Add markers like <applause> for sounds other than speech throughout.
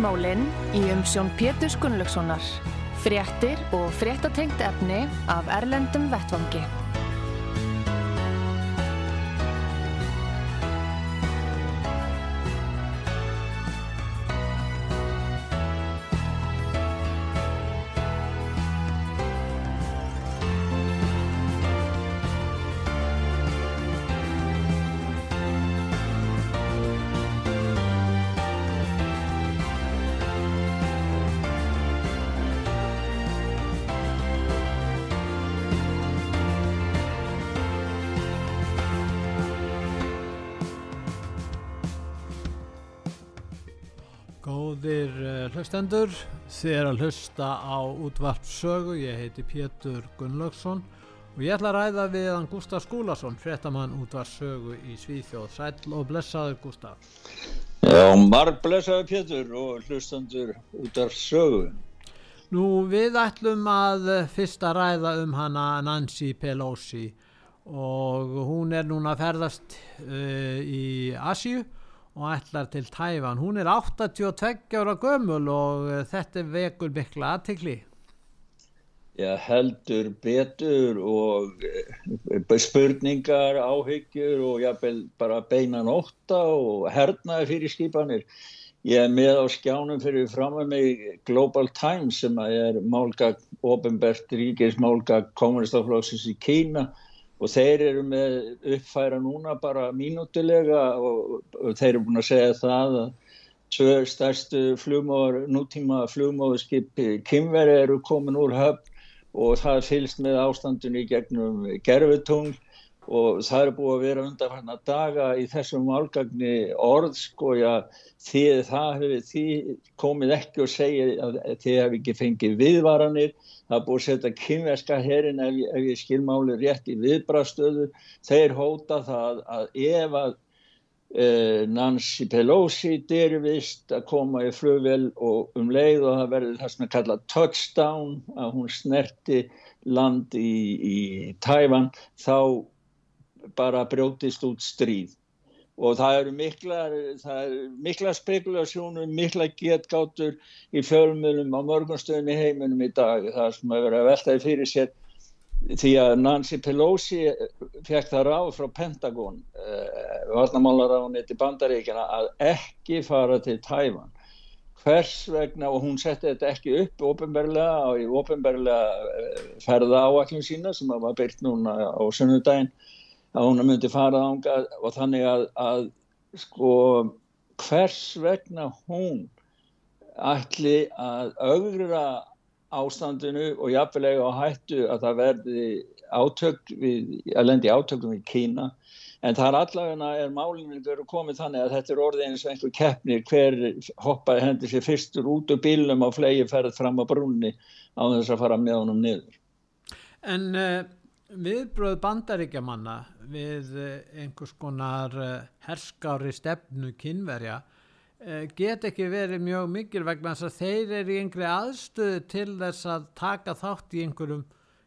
Heimsmálinn í umsjón Pétur Gunnlaugssonar. Fréttir og fréttatengt efni af Erlendum Vettvangi. Hlustendur, þið er að hlusta á útvarpsögu, ég heiti Pétur Gunnlaugsson og ég ætla að ræða við hann Gustaf Skúlason, fréttamann útvarpsögu í Svíþjóð. Sæl og blessaður Gustaf. Já, marg blessaður Pétur og hlustendur útvarpsögu. Nú við ætlum að fyrst að ræða um hana Nancy Pelosi og hún er núna að ferðast uh, í Asju og ætlar til Tæfan. Hún er 82 ára gömul og uh, þetta vekur mikla aðtikli. Já, heldur betur og uh, spurningar, áhyggjur og jáfnvel bara beinan ótta og hernaði fyrir skipanir. Ég er með á skjánum fyrir fram með mig Global Times sem er málgag, ofinbært ríkis málgag kommunistaflóksins í Kína og þeir eru með uppfæra núna bara mínútilega og, og þeir eru búin að segja það að tvö stærstu flugmóður, nútíma flugmóðurskipi Kimveri eru komin úr höfn og það fylgst með ástandunni gegnum gerfutungl og það er búið að vera undan hann að daga í þessum álgagni orð sko já því það hefur því komið ekki og segja að þið hefur ekki fengið viðvaranir það er búið að setja kynverska herin ef, ef ég skilmáli rétt í viðbrastöðu þeir hóta það að ef að uh, Nancy Pelosi derivist að koma í flugvel og um leið og það verður það sem að kalla touchdown að hún snerti land í, í Tævan þá bara brjótist út stríð og það eru mikla, mikla spekulasjónum, mikla getgáttur í fjölmjölum á mörgumstöðin í heiminum í dag. Það sem hefur verið að veltaði fyrir sér því að Nancy Pelosi fekk það ráð frá Pentagon eh, varnamálaráðunni til bandaríkina að ekki fara til Tævan hvers vegna og hún setti þetta ekki upp ofinberlega og í ofinberlega ferða áallum sína sem var byrkt núna á sunnudaginn að hún myndi fara ánga og þannig að, að sko hvers vegna hún ætli að augra ástandinu og jafnveg á hættu að það verði átök við, að lendi átökum við Kína en það er allavegna er málinu verið komið þannig að þetta er orðið eins og einhver keppnir hver hoppaði hendur sér fyrstur út úr bílum á flegi ferð fram á brunni á þess að fara með honum niður. En uh, viðbröð bandaríkjamanna við einhvers konar herskári stefnu kynverja get ekki verið mjög mikil vegna þess að þeir eru í einhverju aðstöðu til þess að taka þátt í einhverjum,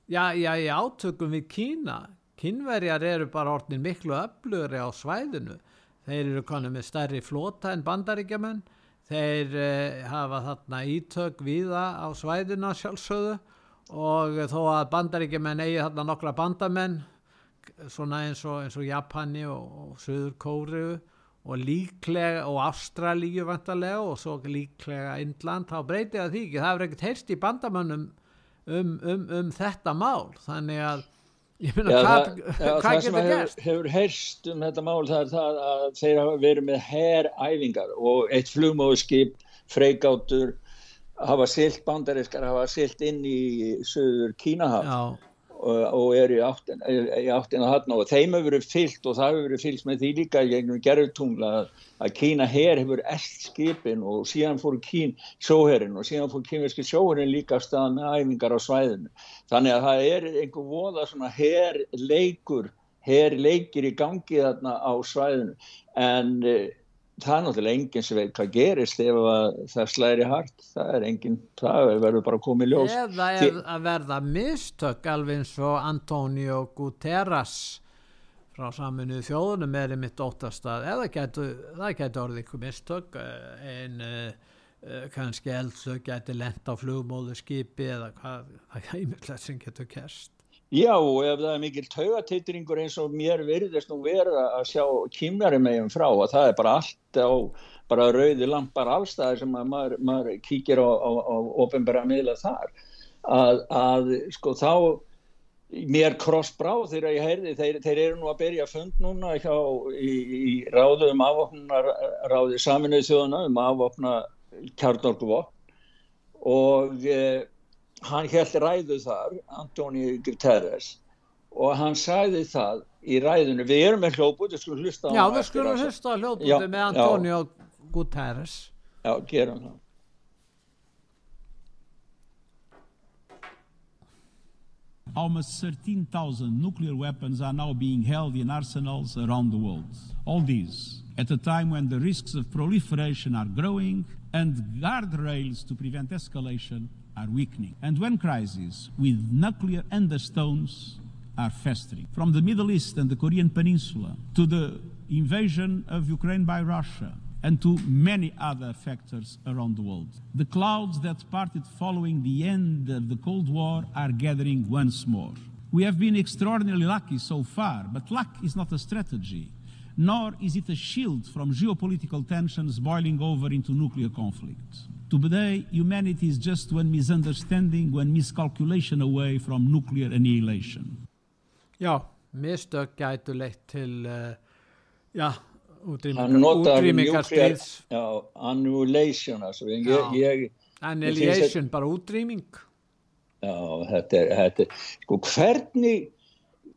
já, já, í átökum við Kína. Kynverjar eru bara orðin miklu öflugri á svæðinu. Þeir eru konið með stærri flota en bandaríkjaman. Þeir uh, hafa þarna ítök viða á svæðina sjálfsögðu og þó að bandaríkjumenn eigi þarna nokkra bandamenn svona eins og, eins og Japani og, og Suður Kóriu og líklega og Ástralíu vantarlega og svo líklega Indland, þá breytið það því ekki það hefur ekkert heyrst í bandamönnum um, um, um þetta mál þannig að Ég meina, hvað, hvað getur hefur, gerst? hefur heyrst um þetta mál það er það að þeir hafa verið með heræfingar og eitt flugmóðskip, freigáttur, hafa silt bandariskar, hafa silt inn í söður Kínahaf Já, og, og eru í áttin, í áttin að hann og þeim hefur verið fyllt og það hefur verið fyllt með því líka gegnum gerðutungla að, að Kína her hefur eld skipin og síðan fór Kín sjóherin og síðan fór kínverski sjóherin líka staðan með æfingar á svæðinu. Þannig að það er einhver voða svona her leikur, her leikir í gangi þarna á svæðinu. En uh, það er náttúrulega enginn sem veit hvað gerist ef að það slæri hart, það er enginn, það verður bara komið ljós. eða er að verða mistök alveg eins og Antonio Guterres frá saminuð þjóðunum er í mitt óttast að eða getur, það getur orðið ykkur mistök eh, en uh, uh, kannski eldsög getur lent á flugmóðu skipi eða hvað, það er ímjöldlega sem getur kerst Já, ef það er mikil taugatitringur eins og mér virðist nú vera að sjá kýmnari meginn frá að það er bara allt á bara rauði lampar allstæðir sem að maður, maður kíkir á, á, á ofinbæra miðla þar. Að, að sko þá mér krossbráð þegar ég heyrði þeir, þeir eru nú að byrja fund núna hjá, í, í ráðu um afvopnar ráði saminuð þjóðuna um afvopna kjarnorkuvopn. Og eh, hann held ræðu þar, Antoni Guterres og hann sagði það í ræðinu, við erum með hljóput við skulum hlusta á Já, hann við eftir skulum að- hlusta á Já, hljóðbúti með já. Antonio Guterres Já, gerum það Almost 13,000 nuclear weapons are now being held in arsenals around the world. All these at a time when the risks of proliferation are growing and guardrails to prevent escalation are weakening. And when crises with nuclear undertones are festering. From the Middle East and the Korean Peninsula to the invasion of Ukraine by Russia and to many other factors around the world. The clouds that parted following the end of the Cold War are gathering once more. We have been extraordinarily lucky so far, but luck is not a strategy, nor is it a shield from geopolitical tensions boiling over into nuclear conflict. Today, humanity is just one misunderstanding, one miscalculation away from nuclear annihilation. Já, mistök gætu leitt til uh, já, útrýmingar nuclear stríðs já, annihilation altså, ég, Já. ég, annihilation, bara útrýming já, þetta er, þetta er sko hvernig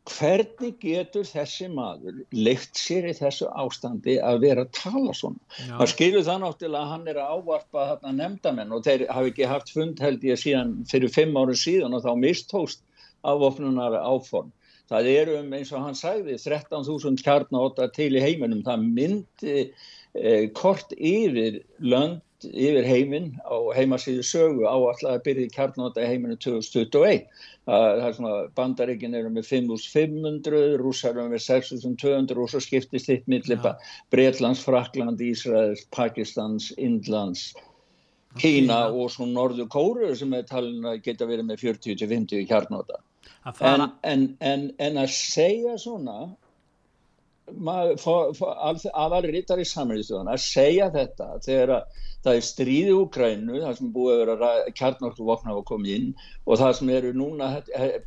hvernig getur þessi maður leikt sér í þessu ástandi að vera að tala svona? Já. maður skilur það náttúrulega að hann er að ávarpa þarna nefndamenn og þeir hafi ekki haft fund held ég síðan fyrir fimm árum síðan og þá mistóst afvopnunar áform. Það eru um eins og hann sagði 13.000 kjarnáta til í heiminum. Það myndi eh, kort yfir lönd yfir heiminn á heimasíðu sögu á alltaf að byrja kjarnáta í heiminu 2021 það er svona bandaríkin eru með 5500 rússar eru með 6200 og svo skiptist þitt milli Já. Breitlands, Frakland, Ísraels, Pakistans, Indlands Kína og svo Norður Kóru sem er talin að geta verið með 40-50 kjarnáta að en, en, en, en að segja svona aðal rittar í samhengistjóðan að segja þetta þegar að það er stríði Úgrænu það sem búið að vera kjarnorku vopna að koma inn og það sem eru núna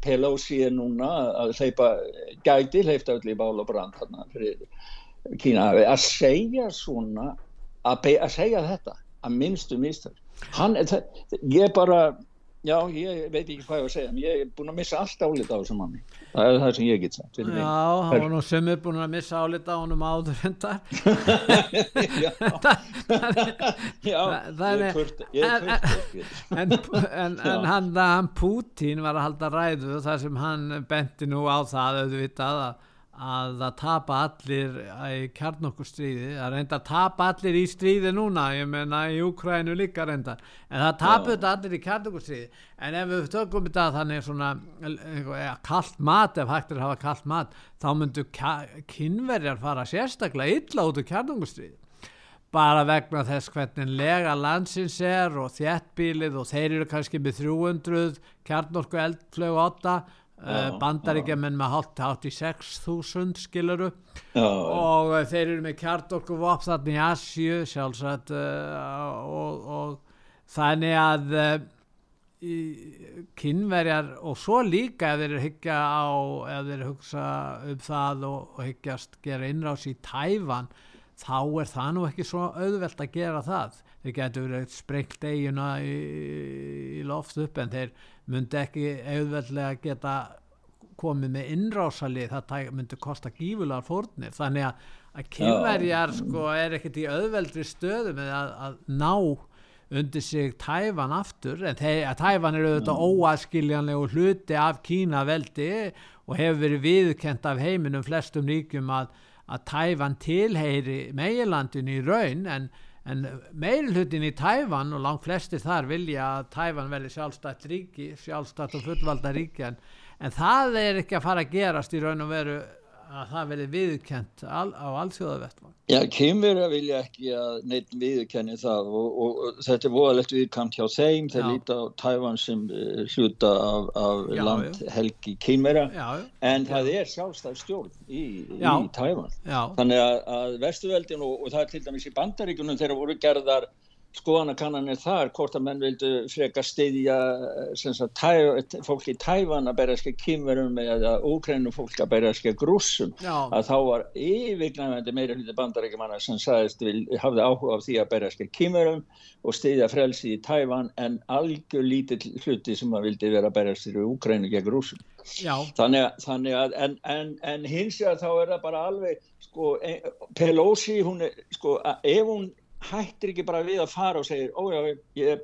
Pelosi er núna að hleypa gæti hleypta öll í bál og brand fyrir Kína. Að segja svona að, að segja þetta að minnstu það, ég bara já, ég veit ekki hvað ég var að segja en ég er búin að missa allt álita á þessum manni. Það er það sem ég get sagt já, hann var nú sömur búin að missa álita á honum áður en það. <laughs> Já, <laughs> já Það- það ég er- kurt en, en, en hann, hann Putin var að halda ræðu þar sem hann benti nú á það auðvitað að, að það tapa allir í kjarnokkurstríði að reynda að tapa allir í stríði núna ég meina í Ukrænu líka reynda en það tapu þetta allir í kjarnokkurstríði en ef við tökum þetta þannig svona kallt mat ef hægt er að hafa kallt mat þá myndu kynverjar fara sérstaklega illa út úr kjarnokkurstríði bara vegna þess hvernig lega landsins er og þéttbílið og þeir eru kannski með 300 kjarnorku eldflögu 8 uh, Já, bandaríkjaman með hátt hátt í 6.000 skiluru já, og uh, þeir eru með kjarnorku vopn þarna í Asju sjálfsagt uh, og, og þannig að uh, kynverjar og svo líka ef þeir eru hyggja á ef þeir eru hugsa um það og, og hyggjast gera innrás í Tæfan þá er það nú ekki svo auðvelt að gera það. Þeir getur verið sprengt eiguna í, í loft upp en þeir myndi ekki auðveldlega geta komið með innrásali það myndi kosta gífulegar fórnir. Þannig að, að kynverjar sko er ekkert í auðveldri stöðu með að, að ná undir sig Tæfan aftur. En Tæfan er auðvitað óaskiljanlegu hluti af Kína veldi og hefur verið viðkent af heiminum flestum ríkjum að, að Tæfan tilheyri meilandin í raun. En, en meilhutin í Tæfan og langt flestir þar vilja að Tæfan veli sjálfstætt ríki, sjálfstætt og fullvalda ríki en, en það er ekki að fara að gerast í raun og veru að það verði viðkent al, á allsjóðavettvang. Já, kemur að vilja ekki að neitt viðkenni það og, og, og þetta er voðalegt viðkant hjá þeim, þeir líta á Tævan sem uh, hluta af, af já, landhelgi kemura en það er sjálfstæð stjórn í, í Tævan. Þannig að, að vestuveldin og, og það er til dæmis í bandaríkunum þegar voru gerðar skoðanakannanir þar hvort að menn vildu freka stiðja fólk í Tævan að berjaska kýmverum eða úkrænum fólk að berjaska grúsum að þá var yfirgnæfandi meira hluti bandarækjumanna sem sagðist vil, hafði áhuga á því að berjaska kýmverum og stiðja frelsi í Tævan en algjör lítill hluti sem að vildi vera í úkrænu gegn grúsum þannig að, þannig að en, en, en hins vegar þá er það bara alveg sko, Pelosi hún er sko, ef hún hættir ekki bara við að fara og segir ójá,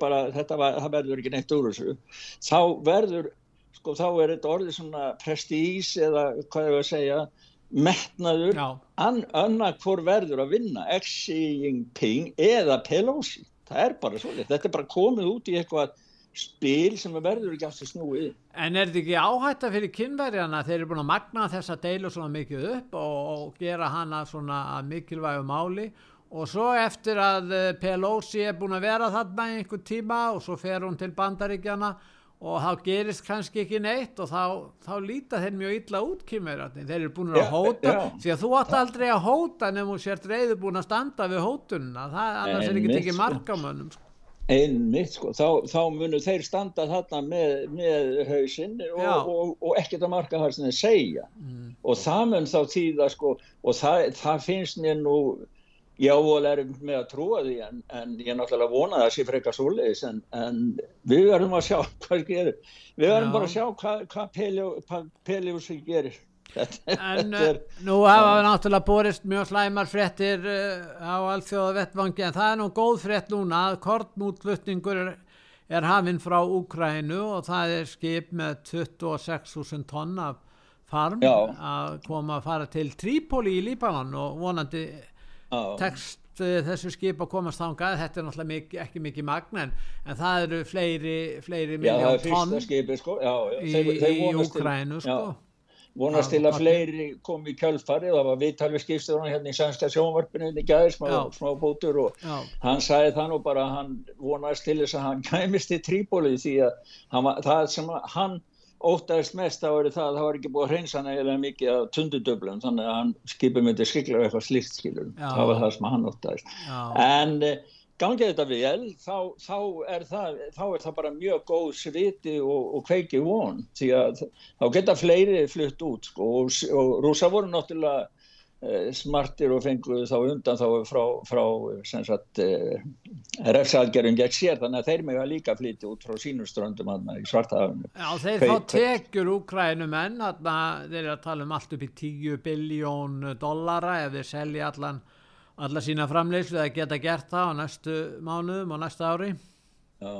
bara, þetta var, verður ekki neitt úr þessu. Þá verður, sko þá er þetta orðið svona prestís eða hvað var að segja metnaður, an, annað hvor verður að vinna Xi Jinping eða Pelosi. Það er bara svolítið, þetta er bara komið út í eitthvað spil sem verður ekki aftur snúið. En er þetta ekki áhætta fyrir kynverjana þeir eru búin að magna þessa deilu svona mikið upp og, og gera hana svona mikilvægu máli og svo eftir að eh, Pelosi er búin að vera þarna í einhver tíma og svo fer hún til bandaríkjana og þá gerist kannski ekki neitt og þá, þá líta þeir mjög illa út kymverjarni, þeir eru búin að hóta ja, því að þú átt aldrei að hóta nefnum þú sért reyður búin að standa við hótununa það annars er ekki tekið sko. markamönnum sko. einmitt sko þá, þá munur þeir standa þarna með, með hausinn og, og, og, og ekkert að marka það sem þeir segja mm. og það mun þá tíða sko og það, það finnst mér nú Já, og erum með að trúa því en, en ég náttúrulega vonað að það sé frekar svoleiðis en, en við verðum að sjá <laughs> hvað gerir. Við verðum bara að sjá hvað, hvað Peliúsi gerir. <laughs> En er, nú hafa við náttúrulega borist mjög slæmar frettir uh, á alþjóða vettvangi en það er nú góð frett núna að kortmútflutningur er, er hafinn frá Úkrænu og það er skip með 26.000 tonn af farm Já. að koma að fara til Trípoli í Líbanon og vonandi tekst uh, þessu skip að komast þangað þetta er náttúrulega mikið, ekki mikið magna en, en það eru fleiri, fleiri miljón tonn sko. í, þeir, í Úkrænu sko. vonast til að fleiri kom í kjölfari það var viðtalvið skipstur hérna í sænska sjónvarpinu í gæðir smá, smá bútur og já. hann sagði það nú bara hann vonast til þess að hann kæmist í Tríbóli því að hann, það sem hann ótaðist mest þá er það að það var ekki búið að hreinsa negilega mikið af tundudöflum þannig að hann skipið myndi skikla eitthvað slíkt skilur það var það sem hann ótaðist en eh, gangið þetta vel þá, þá, er það, þá er það bara mjög góð sviti og, og kveiki von því að þá geta fleiri flutt út sko, og, og rúsa voru náttúrulega smartir og fenguðu þá undan þá frá, frá eh, refsalgerðum gegn sér þannig að þeir með að líka flyti út frá sínuströndum í svartahafinu. Já þeir Kveit, fá tekjur úkrænum en þeir eru að tala um allt upp í 10 biljón dollara ef þeir selja allan alla sína framleyslu eða geta gert það á næstu mánuðum og næsta ári. Já,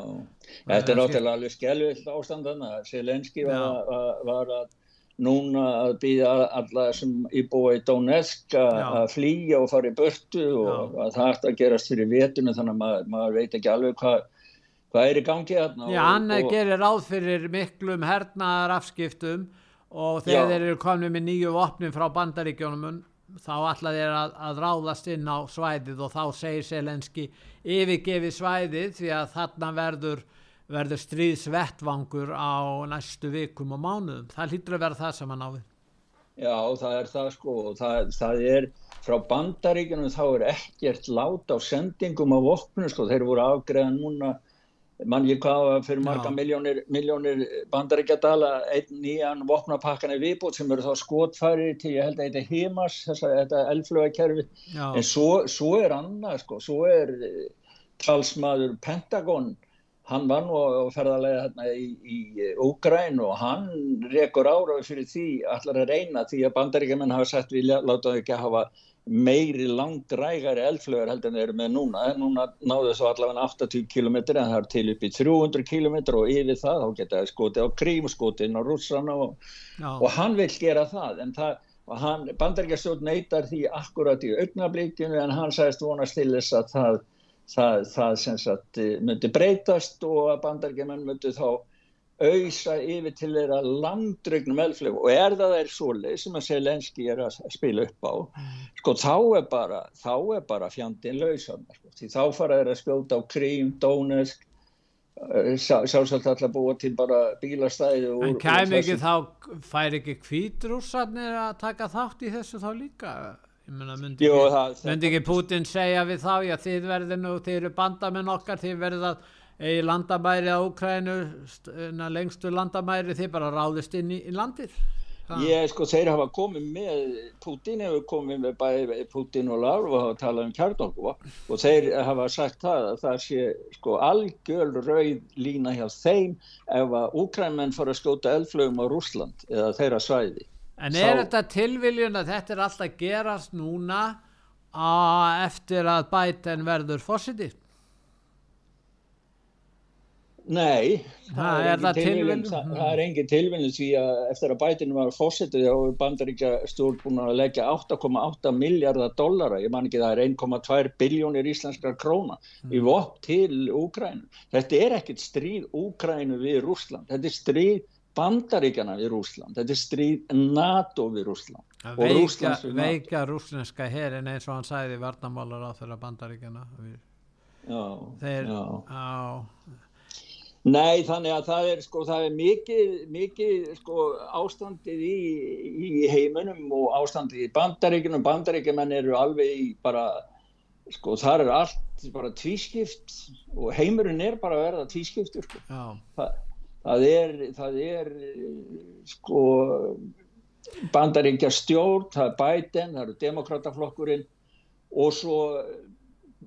þetta er náttúrulega alveg skelvill ástandan að Selenski var, var, var að núna að býða alla sem íbúa í Donetsk að flýja og fara í börtu og Já. að það ætti að gerast fyrir vetuna þannig að maður, maður veit ekki alveg hvað hvað er í gangi þarna Já, hann og, gerir ráð fyrir miklum hernaðar afskiptum og þegar þeir eru komið með nýju vopnum frá bandaríkjónum þá ætla þeir að, að ráðast inn á svæðið og þá segir Selenski yfirgefi svæðið því að þarna verður verður stríðsvettvangur á næstu vikum og mánuðum. Það hlýtur að vera það sem hann áfið. Já, það er það sko og það, það er frá bandaríkjunum þá er ekkert lát á sendingum af oknum sko. Þeir voru afgreðan núna mann ég hvað fyrir marga miljónir, miljónir bandaríkjadala einn nýjan vopnapakkan í viðbútt sem eru þá skotfæri til ég held að þetta heimas þessa, þetta elflögakerfi en svo, svo er annað sko, svo er eh, talsmaður Pentagon hann var nú á ferðarlega hérna í, Úgræn og hann rekur áraði fyrir því allar að reyna því að bandaríkjumenn hafa sett við láta þau ekki hafa meiri langdrægari eldflögur heldur en þeir eru með núna. Núna náðu þess að allavega 80 km en það er til upp í 300 km og yfir það þá geta það skotið á krím skotið á rússana og, og hann vil gera það en það bandaríkjastjórn neytar því akkurat í augnablikinu en hann sagðist vonast til þess að það, það, það sem sagt eh, myndi breytast og að bandaríkjumenn myndi þá auðsa yfir til þeirra langdrygnum eldflög og er það þeir svoleið sem að Selenski er að spila upp á sko þá er bara þá er bara fjandinn lausan sko. því þá fara þeir að skjóta á Krím, Donetsk sjálfsagt alltaf búa til bara bílastæði úr, en þessu- ekki þá, fær ekki kvítrússarnir að taka þátt í þessu þá líka? Myndi, ekki, Putin segja við þá, já þið verður nú, þið eru bandamenn okkar, þið verður að eigi landamæri á Úkrænu, lengstu landamæri, þið bara ráðist inn í, í landið. Það- Ég, sko, þeir hafa komið með, Putin hefur komið með bæði Putin og Lavrov og hafa talað um kjarnokkuva og þeir hafa sagt það að það sé sko algjör rauð lína hjá þeim ef að úkrænmenn fara að skjóta eldflögum á Rússland eða þeirra svæði. En Sá- er þetta tilviljun að þetta er alltaf gerast núna á, eftir að Biden verður fósiti? Nei, Ha, er það tilviljun- það, það er engin tilviljun því að eftir að Biden var fórsetið þá er bandaríkja stjórn búin að leggja 8,8 miljardar dollara, ég man ekki það er 1,2 biljónir íslenskar króna í vopn til Úkrænu. Þetta er ekkit stríð Úkrænu við Rússland, þetta er stríð bandaríkjana við Rússland, þetta er stríð NATO við Rússland. Að og veika, Rússlands við NATO. veika rúsneska herin eins og hann sæði varnamálar á þeirra bandaríkjana. Já, Þeir, já. á, Nei, þannig að það er sko, það er mikið, mikið sko ástandið í, í heiminum og ástandið í bandaríkjunum, bandaríkjumenn eru alveg í bara, sko þar er allt bara tvískipt og heimurinn er bara að verða tvískiptur sko. já, Það, það er, það er sko bandaríkja stjórn, það er Biden, það eru demokrataflokkurinn og svo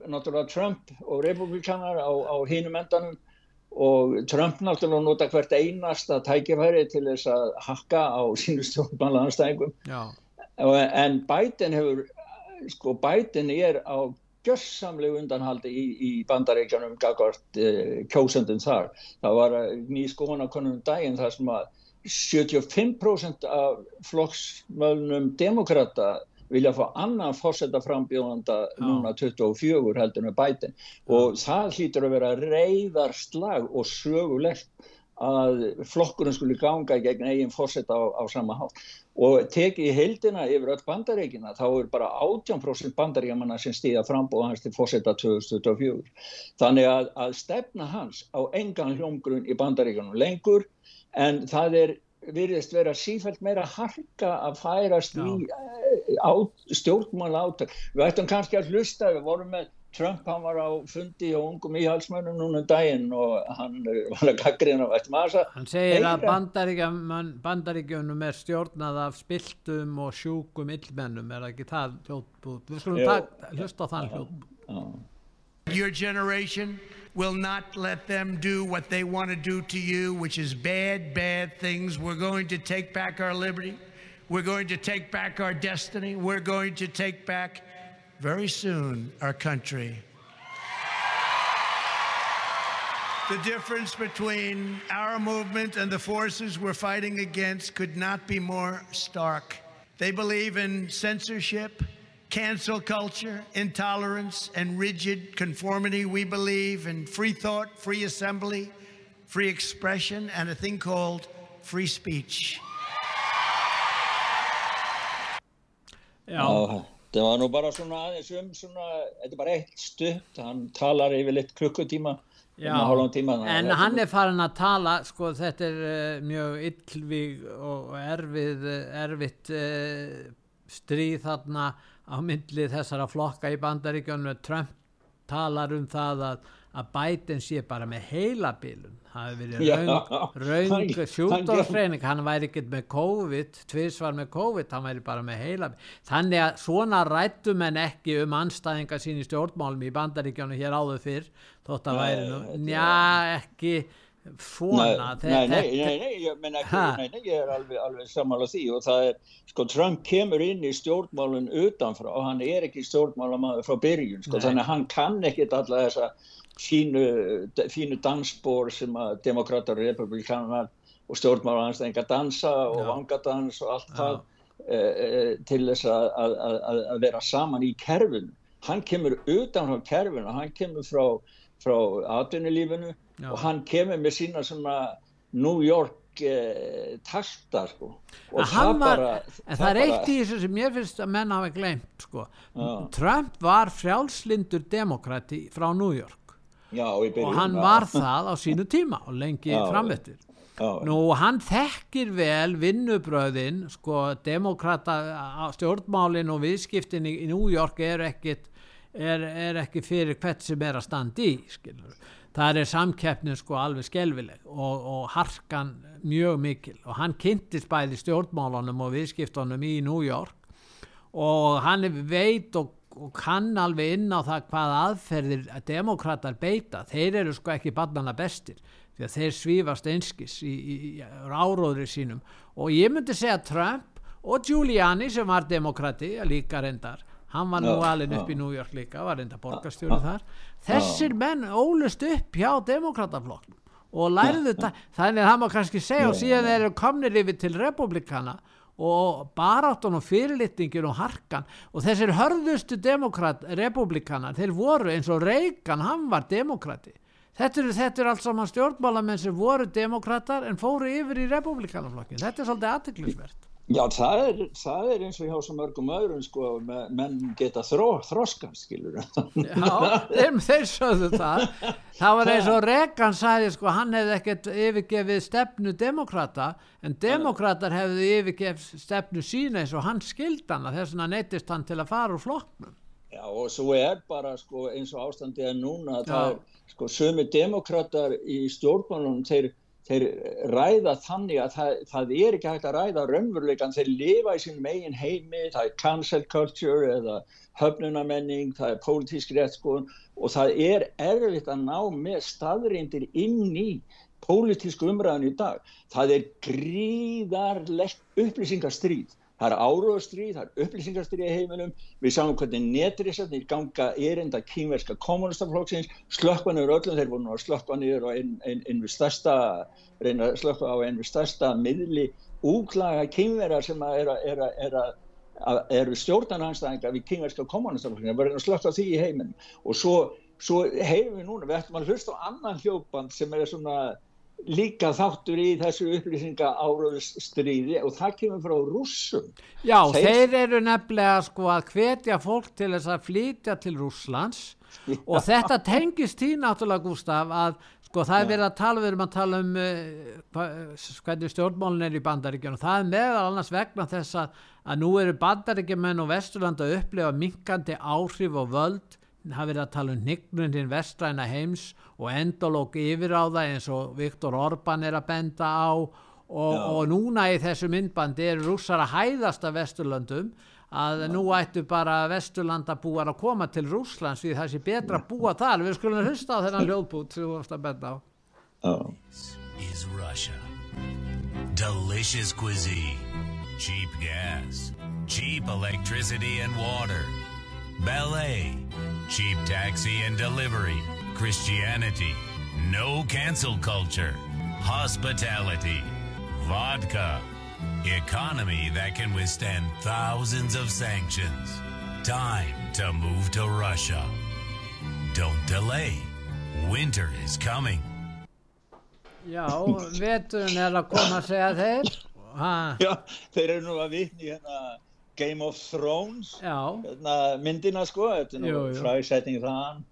náttúrulega Trump og republikanar á, á hinum endanum. Og Trump náttúrulega nota hvert einasta tækifæri til þess að hakka á sínu stjórnmálaðanstæðingum já, en Biden hefur sko Biden er á gjörsamlegu undanhaldi í, í bandaríkjanum gagvart uh, kjósendum þar. Það var uh, ný skoðanakonum daginn þar sem að 75% af flokksmöðunum demokrata vilja fá annan fórseta frambjóðanda núna 24 heldur með Biden. Og það hlýtur að vera reyðarslag og sögulegt að flokkurinn skulle ganga gegn eigin fórseta á, á sama hátt og tekið í heildina yfir öll bandaríkina þá er bara 18% bandaríkjamanna sem stíða frambóð hans til fórseta 2024 þannig að, að stefna hans á engan hljómgrunn í bandaríkjanum lengur en það er virðist vera sífælt meira harka að færast Já. í uh, stjórnmála átak. Við ættum kannski að hlusta, við vorum með Trump, hann var á fundi og ungum íhalsmönnum núna um daginn og hann var að gaggrina og ættum að hann segir að Heyra. bandaríkjum, bandaríkjunum er stjórnað af spiltum og sjúkum illmennum, er ekki það hljótbút? Við skulum hlusta á þann hljótbút. Your generation will not let them do what they want to do to you, which is bad, bad things. We're going to take back our liberty. We're going to take back our destiny. We're going to take back, very soon, our country. The difference between our movement and the forces we're fighting against could not be more stark. They believe in censorship, cancel culture, intolerance, and rigid conformity. We believe in free thought, free assembly, free expression, and a thing called free speech. Já, Já, það var nú bara svona aðeins um svona, þetta er bara eitt stutt, hann talar yfir litt klukkutíma, Já, um tíma. en hann er farin að tala, sko þetta er uh, mjög illvíg og erfið, uh, erfitt uh, stríð þarna á myndli þessara flokka í bandaríkjunum. Trump talar um það að, að Biden sé bara með heilabilun það hefur verið raung, raung hann- sjúkdómsreining hann væri ekkert með COVID tvisvar með COVID, hann væri bara með heilabilun þannig að svona rættum en ekki um anstæðinga sín í stjórnmálum í bandaríkjánu hér áður fyrr þótt að væri nú, njá ekki svona. Nei, nei, nei, ég, menn ekki, nei, ég er alveg, alveg sammála því og það er, sko, Trump kemur inn í stjórnmálun utanfrá og hann er ekki stjórnmálamaður frá byrjun, sko, þannig að hann kann ekkit alla þessa fínu, fínu dansbor sem að demokrater og republikanar og stjórnmálanstæðingar dansa og vangadans og allt Já. það e, e, til þess að, að, að, að vera saman í kerfinu. Hann kemur utan frá kerfinu, hann kemur frá, frá atvinnulífinu Já. og hann kemur með sína svona New York eh, takta sko. og hann var, bara- en það er eitt í þessu sem ég finnst að menn hafa glemt sko. Trump var frjálslindur demokrati frá New York já, og hann var það á sínu tíma og lengi framvettir Nú, hann þekkir vel vinnubröðin, sko, demokrata stjórnmálin og viðskiptin í, New York er ekkit, er, er ekki fyrir hvert sem er að standa í, skilur. Það er samkeppnin sko alveg skelvileg og, og harkan mjög mikil. Og hann kynntist bæði stjórnmálunum og viðskiptunum í New York. Og hann veit og, og kann alveg inn á það hvað aðferðir að demokrater beita. Þeir eru sko ekki barnana bestir því að þeir svífast einskis í, í, í áróðri sínum. Og ég myndi segja Trump og Giuliani sem var demokrati líka reyndar hann var nú Já, alveg upp já. í New York líka var reyndar borgarstjóri þar. Þessir menn ólust upp hjá demokrataflokknum og lærðu þetta þannig að það má kannski segja og síðan eru komnir yfir til republikana og baráttan og fyrirlitningin og harkan. Og þessir hörðustu republikana, þeir voru eins og Reagan, hann var demokrati þetta eru, eru allt saman stjórnmálamenn sem voru demokratar en fóru yfir í republikanaflokkin, þetta er svolítið aðtiklisvert já það, er, það er eins og hjá svo mörgum öðrum sko, me- menn geta þró, þroskan skilur Já, þeir, þeir sögðu það. Það var eins og Reagan sagði sko, hann hefði ekkert yfirgefið stefnu demokrata, en demokrater hefði yfirgefið stefnu sína eins og hann skildana, þess vegna neittist hann til að fara úr flokknum. Já og svo er bara sko, eins og ástandið er núna það sko sömu demokrater í stjórnmálunum þeir, þeir ræða þannig að það, það er ekki hægt að ræða raunveruleikan, þeir lifa í sínum eigin heimi, það er cancel culture eða höfnunamenning, það er pólitísk réttskoðun og það er erfitt að ná með staðrindir inn í pólitísku umræðan í dag. Það er gríðarlegt upplýsingastríð. Það er áróðstríð, það er upplýsingarstríð í heiminum, við sáum hvernig netrisarnir ganga erinda kínverska kommunistaflokksins, slökkvanir öllum, þeir voru nú að slökkva niður á einu ein, ein við stærsta, reyna að slökkva á einu við stærsta miðli úklaga kínverjar sem að er er er eru stjórnarnanstæðinga við kínverska kommunistaflokksins, það verður að slökkva því í heiminum. Og svo, svo heyrum við núna, við ættum að hlusta á annan hljópand sem er svona líka þáttur í þessu upplýsinga áraðstríði og það kemur frá rússum. Já, Þeir- þeir, eru nefnilega sko að hvetja fólk til þess að flytja til Rússlands. Og þetta tengist því náttúrulega Gustaf að sko það er verið að tala, við erum að tala um uh, hvernig stjórnmálun er í bandaríkjunum, það er meðal annars vegna þess að, að nú eru bandaríkjumenn og Vesturland að upplifa minkandi áhrif og völd. Það er verið að tala um hnignun hinn vestræna heims og endalók yfir á það eins og Viktor Orban er að benda á. Og, og núna í þessu myndbandi eru rússar að hæðast af Vesturlöndum að nú ættu bara Vesturlanda búar að koma til Rússlands því það sé betra að búa þar. Við skulum hlusta á þennan hljóðbút sem þú varst að benda á. Já. is Russia. Delicious cuisine, cheap gas, cheap electricity and water, ballet, cheap taxi and delivery, Christianity, no cancel culture, hospitality, vodka, economy that can withstand thousands of sanctions. Time to move to Russia. Don't delay. Winter is coming. Já, veturinn er að koma að segja þeir ha, Já, þeir eru nú að vitni hérna Game of Thrones Já, hérna, myndina sko, þetta er Jú, nú jú. fræsetting þaðan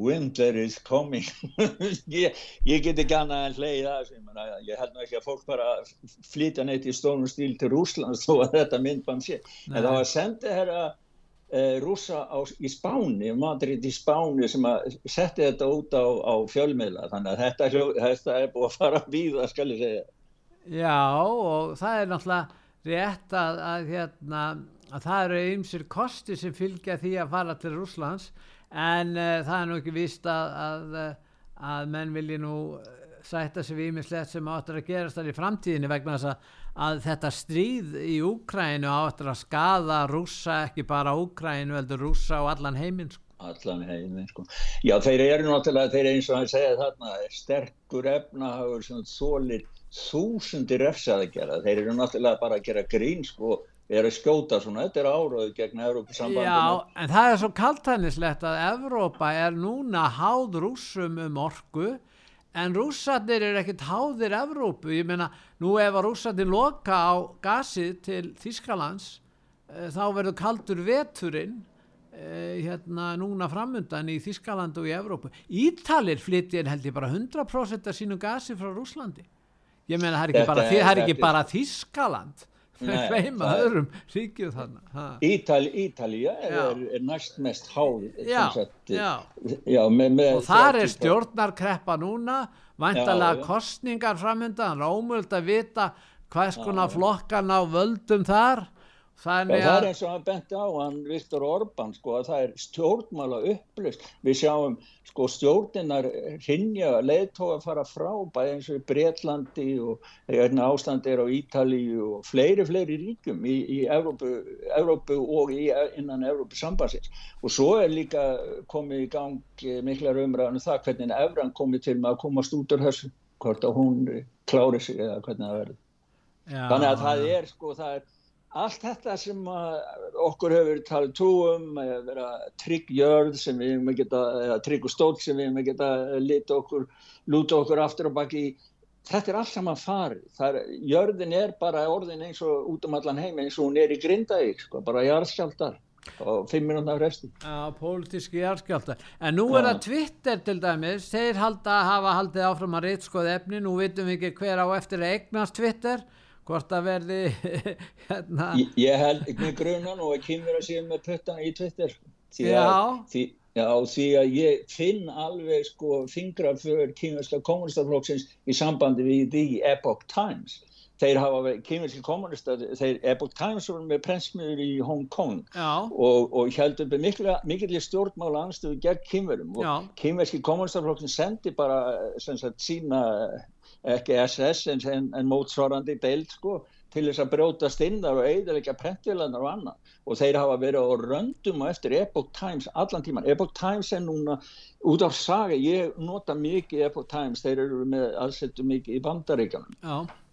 Winter is coming. <laughs> Ég, ég get ekki annað en hleyið það þessu, ég, held nú ekki að fólk bara flytja neitt í stónum stíl til Rúslands <laughs> þó að þetta myndband sé. En það var sendið herra uh, rúsa á, í Spáni, Madrid í Spáni sem að setti þetta út á, á fjölmiðla. Þannig að þetta, þetta er búið að fara víða skal ég segja. Já og það er náttúrulega rétt að, að, hérna, að það eru ymsir kosti sem fylgja því að fara til Rúslands en uh, það er nú ekki vist að, að, að menn vilji nú sætta sig við mislegt sem áttur að gerast þar í framtíðinu vegna þess að, að þetta stríð í Úkrænu áttur að skada rúsa ekki bara Úkrænu veldur rúsa og allan heiminn sko. allan heiminn sko. já þeir eru náttúrulega þeir eru eins og hann segja þarna sterkur efnahagur sem þólir þúsundir refsað að gera þeir eru náttúrulega bara að gera grín sko er að skjóta svona, þetta er áraðu gegn Evrópusambandinu. Já, en það er svo kaltænislegt að Evrópa er núna háð rúsum um orku en rússarnir er ekkert háðir Evrópu, ég meina nú ef að rússarnir loka á gasið til Þískalands e, þá verður kaldur veturinn e, hérna núna framundan í Þískaland og í Evrópu. Ítalir flyttir held ég bara 100% af sínu gasi frá Rúslandi ég meina það er ekki, bara, er, er ekki bara Þískaland hreima öðrum ríkju þannig Ítali, Ítalija er, er næst mest háð já, já. Já, með, með og þar er stjórnarkreppa núna vantalega kostningar framöndan rámöld að vita hvað skona flokkan á völdum þar Þannig það er eins og hann benti á, hann Viktor Orbán, sko, að það er stjórnmála upplust. Við sjáum sko, stjórninar hrinja, leðtóa að fara frá, bæði eins og í Breitlandi og hérna, ástandi er á Ítalíu og fleiri, fleiri ríkum í, í Evrópu, Evrópu og í, innan Evrópu sambansins. Og svo er líka komið í gang miklar umræðan um það hvernig Evran komið til með að komast út úr þessu, hvort að hún klári sig eða hvernig það verður. Þannig að það er, sko, það er allt þetta sem okkur hefur talið trúum að vera trygg jörð sem við hefum geta, eða trygg og stótt sem við hefum geta lítið okkur, lúta okkur aftur og baki þetta er allt saman farið. Er, jörðin er bara orðin eins og út um allan heim eins og hún er í grindavík sko, bara jarðskjaldar og fimm minútið af resti. Já, pólitíski jarðskjaldar en nú er það Twitter til dæmis þeir halda, hafa haldið áfram að reytskoða efni nú vitum við ekki hver á eftir að eignast Twitter hvort að verði <laughs> hérna. Ég, ég held ekki grunan og að séu með pöttan í Twitter. Því að. Því, já, því að ég finn alveg sko fingra fyrir kynverska kommunistaflokksins í sambandi við The Epoch Times. Þeir hafa kynverski kommunistar þeir Epoch Times voru með prensmiður í Hong Kong. Og, og heldur með mikilvæg stjórnmála anstöðu gegn kynverum og kynverski kommunistaflokksin sendi bara sagt, sína ekki SS en, en mótsvarandi deild sko til þess að brótast inn þar og eiginlega prentilanar og annað og þeir hafa verið á röndum og eftir Epoch Times allan tíman. Epoch Times er núna út af saga, ég nota mikið Epoch Times, þeir eru með aðsettu mikið í bandaríkanum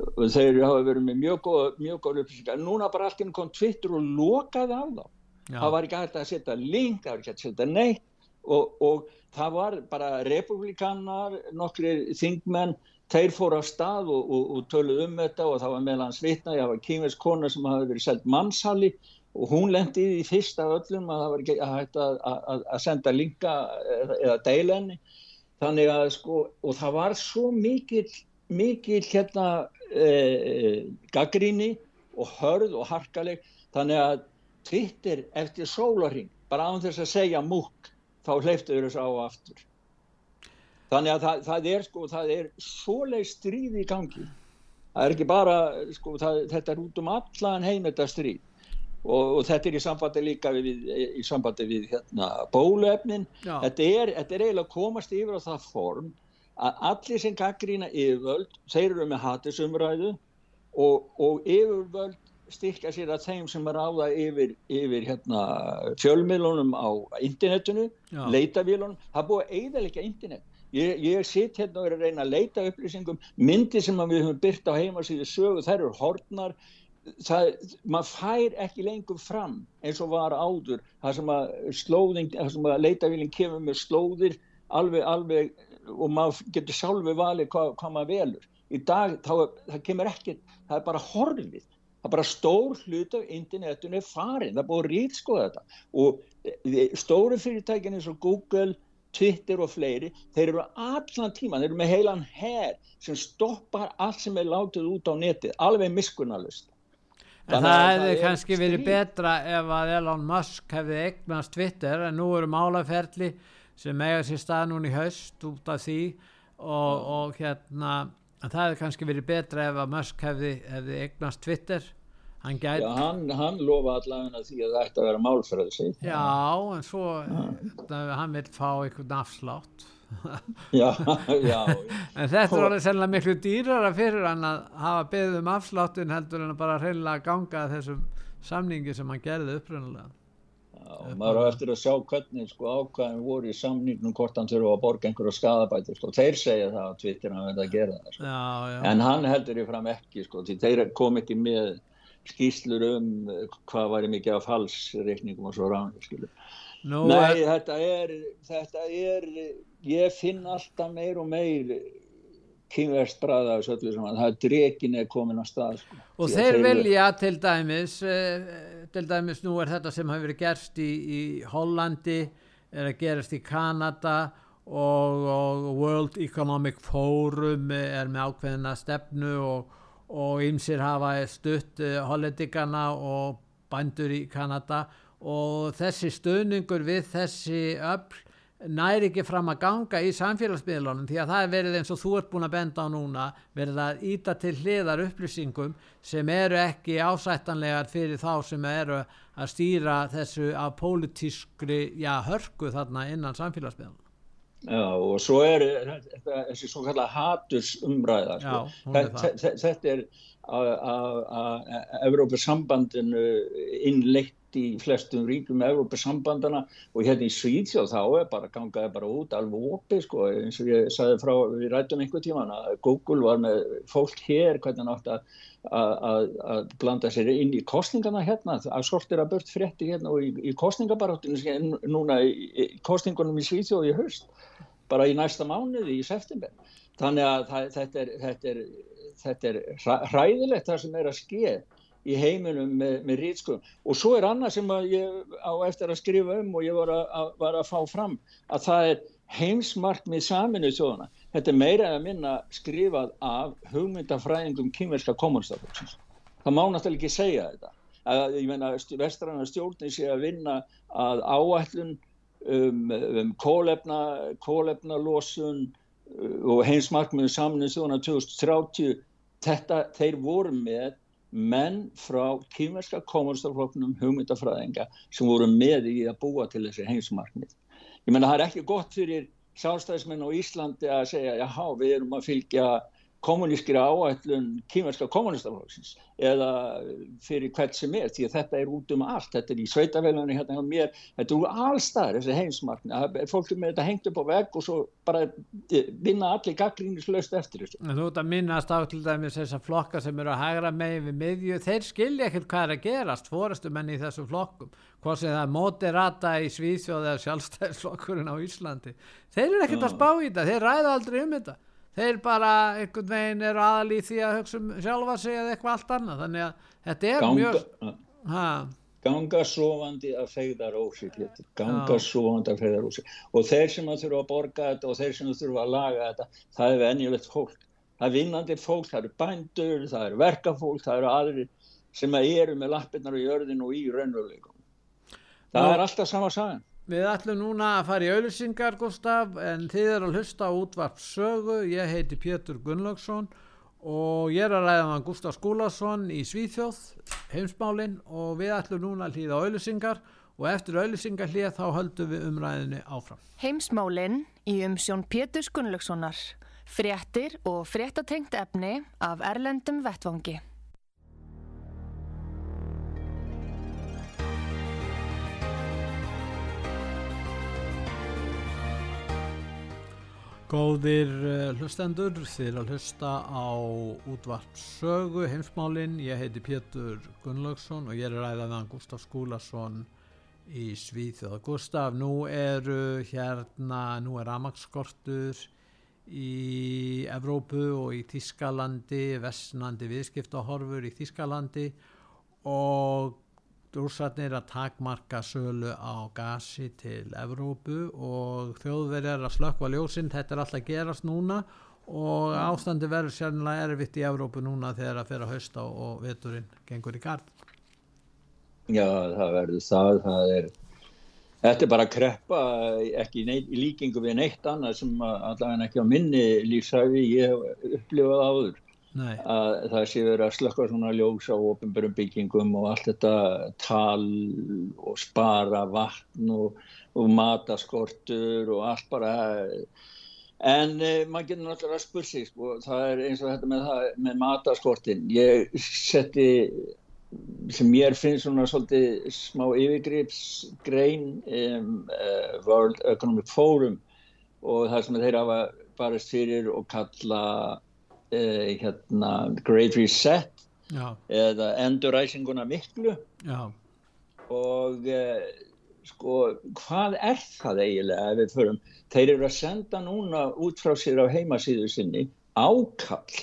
og þeir hafa verið með mjög góð, upplýsingar. Núna bara allt inn kom Twitter og lokaði á þá. Já. Það var ekki hægt að setja link, það var ekki hægt að setja neitt og, og það var bara republikanar, nokkri þingmenn þeir fóru á stað og, og, og töluð um þetta og það var meðal hans vitna, ég hafa kýmveits kona sem hafi verið selgt mannshali og hún lendi í því fyrst af öllum að það var ekki að að, að, að senda linka eða, eða deilenni þannig að sko og það var svo mikil mikil hérna e, gaggríni og hörð og harkaleg. Þannig að Twitter eftir sólaring bara án þess að segja múk þá hleyftu þau þessu á aftur þannig að það, það er sko það er svoleið stríð í gangi. Það er ekki bara sko það, þetta er út um allan heim þetta stríð. Og, og þetta er í sambandi líka við, í sambandi við hérna, bóluefnin. Þetta er, þetta er eiginlega komast yfir á það form að allir sem gaggrína yfirvöld þeir eru með hatisumræðu og, og yfirvöld styrka sér að þeim sem er áða yfir, yfir hérna, fjölmiðlunum á internetinu, leitavélunum það búið að eiginlega internet Ég, ég sitt hérna og er að reyna að leita upplýsingum, myndi sem við höfum byrt á heimasíðu sögu, þær eru hortnar, það, maður fær ekki lengur fram eins og var áður, það sem að slóðing, það sem að leitavílinn kemur með slóðir alveg, alveg og maður getur sjálfi valið hvað, hvað maður velur. Í dag, þá, það kemur ekki, það er bara horfið, það er bara stór hlut af internetunni farin, það er búin að rýtskoða þetta. Og eh, stóru fyrirtækin eins og Google, Twitter og fleiri, þeir eru allan tíma, þeir eru með heilan herr sem stoppar allt sem er látið út á netið, alveg miskunnalust. En það að hefði kannski verið stríð. betra ef að Elon Musk hefði eignast Twitter en nú eru málaferli sem eiga sér stað núna í haust út af því og, og hérna það hefði kannski verið betra ef að Musk hefði, hefði eignast Twitter hann gæti Já, hann, hann lofa allavega því að það ætti að vera málfræði sig. Já, en svo það, hann vil fá einhvern afslátt Já, já, <laughs> en þetta er alveg sennilega miklu dýrara fyrir hann að hafa beðið um afsláttin heldur en að bara hreinlega ganga að þessum samningi sem hann gerði upprunalega já, og maður á eftir að sjá hvernig sko ákvæðin voru í samningnum hvort hann þurfa að borga einhverja skadabætur sko. Þeir segja það að Twitter hann verði að gera það. Sko. Já, já, En hann heldur í fram ekki sko, því þeir kom ekki með skýslur um eh, hvað væri mikið af falsreikningum og svo skilur. nú Nei, er, þetta er, þetta er, ég finn alltaf meir og meir kynverst bræða það er drekin er komin á stað. Sko. og að þeir vilja til dæmis uh, til dæmis nú er þetta sem hafi verið gerst í, í Hollandi er að gerast í Kanada og, og World Economic Forum er með ákveðina stefnu og, og ymsir hafa stutt uh, hollendikana og bændur í Kanada og þessi stöðningur við þessi öll næri ekki fram að ganga í samfélagsmiðlunum því að það er verið eins og þú ert búin að benda á núna verið að íta til hliðar upplýsingum sem eru ekki ásættanlegar fyrir þá sem eru að stýra þessu af pólitískri já, hörku þarna innan samfélagsmiðlunum. Já, og svo er þetta, þessi svo kallar haturs umræða. Sko. Já, hún er það. Þe- Þetta er að Evrópusambandinu innleitt í flestum ríkum Evrópusambandana og hérna í Svíðsjóð þá er bara gangaði bara út alveg opið sko eins og ég sagði frá, við rættum einhver tíman að Google var með fólk hér hvernig hann átti að, blanda sér inn í kostningana hérna að sortir að bört frétti hérna og í, í kostningabaráttinu núna í, í kostningunum í Svíðsjóð í haust bara í næsta mánuði í september. Þannig að það, þetta er, þetta er, þetta er hræ- hræðilegt það sem er að ske í heiminum með, með rýtskum og svo er annað sem ég á eftir að skrifa um og ég var að, að, var að fá fram að það er heimsmarkmið saminu þjóðana. Þetta er meira eða minna skrifað af hugmyndafræðingum kýmverska kommunistaflokksins. Það má náttúrulega ekki segja þetta. Að, ég meina, vestræna stjórnin sé að vinna að áætlun um, um kólefna, kólefnalosun uh, og heimsmarkmiðu saminu þjóðana 2030. Þetta, þeir voru með menn frá kýmverska kommunistaflokknum hugmyndafræðinga sem voru með í að búa til þessi heimsmarkmið. Ég menna það er ekki gott fyrir sjálfstæðismenn á Íslandi að segja jaha við erum að fylgja kommunískri áætlun kýmverska kommunistaflokksins eða fyrir hvert sem er því að þetta er út um allt, þetta er í sveitafélaginu hérna hjá mér, þetta er úr allstaðar þessi heimsmarkmið, fólk er með þetta hengt upp á vegg og svo bara eh, vinna allir gaggrínislaust eftir þessu. En þú ert að minnast á til dæmis þessar flokka sem eru að hægra megin við miðju, þeir skilja ekkert hvað er að gerast, fórastu menni í þessum flokkum, hvort sem það er moderata í Svíþjóð eða sjálfstæðisflokkurinn á Íslandi. Þeir eru ekkert að spá í þetta, þeir ræða aldrei um þetta. Þeir bara einhvern veginn eru aðal í því að hugsa um sjálfa sig eða eitthvað allt annað, þannig að þetta er Ganga, mjög... Ha, ganga sofandi að feyðar ósi ganga Já. sofandi að feyðar ósi og þeir sem að þurfa að borga þetta og þeir sem að þurfa að laga þetta það er venjulegt fólk. Það er vinnandi fólk, það eru bændur það eru verkafólk, það eru aðrir sem að eru með lappirnar á jörðinu og í raunveruleikum það Nú- er alltaf sama sagan Við ætlum núna að fara í auðlýsingar, Gustaf, en þið er að hlusta á útvart sögu. Ég heiti Pétur Gunnlaugsson og ég er að ræða með Gustaf Skúlason í Svíþjóð, heimsmálinn og við ætlum núna að hlýða á auðlýsingar og eftir auðlýsingar hlýða þá höldum við umræðinni áfram. Heimsmálinn í umsjón Péturs Gunnlaugssonar. Fréttir og fréttatengt efni af Erlendum Vettvangi. Góðir uh, hlustendur, þið er að hlusta á útvart sögu, heimsmálinn. Ég heiti Pétur Gunnlaugsson og ég er að ræða meðan Gustaf Skúlason í Svíþjóð. Gustaf, nú eru hérna, nú er ramagskortur í Evrópu og í Þískalandi, vestnandi viðskiptahorfur í Þískalandi og rússarnir að takmarka sölu á gasi til Evrópu og þjóðverjar að slökkva ljósinn, þetta er alltaf gerast núna og ástandi verður sérnilega erfitt í Evrópu núna þegar að fyrir að hausta og veturinn gengur í gard. Já, það verður það, það er, þetta er bara að kreppa, ekki í líkingu við neitt annað sem allavega ekki á minni lífsæfi ég hef upplifað áður. Nei, að það sé verið að slökka svona ljós á ofinbærum byggingum og allt þetta tal og spara vatn og, og mataskortur og allt bara en eh, maður getur náttúrulega að spurt sig sko, það er eins og þetta með, með mataskortin ég setti sem mér finnst svona svolítið smá yfirgripsgrein um, uh, World Economic Forum og það sem þeir hafa barist fyrir og kalla uh, hérna Great Reset já, eða enduræsinguna miklu. Já, og uh, sko hvað er það eiginlega ef við förum? Þeir eru að senda núna út frá sér á heimasíðu sinni ákall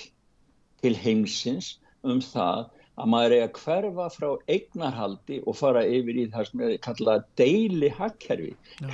til heimsins um það að maður er að hverfa frá eignarhaldi og fara yfir í það sem er kallað deili hagkerfi, Já.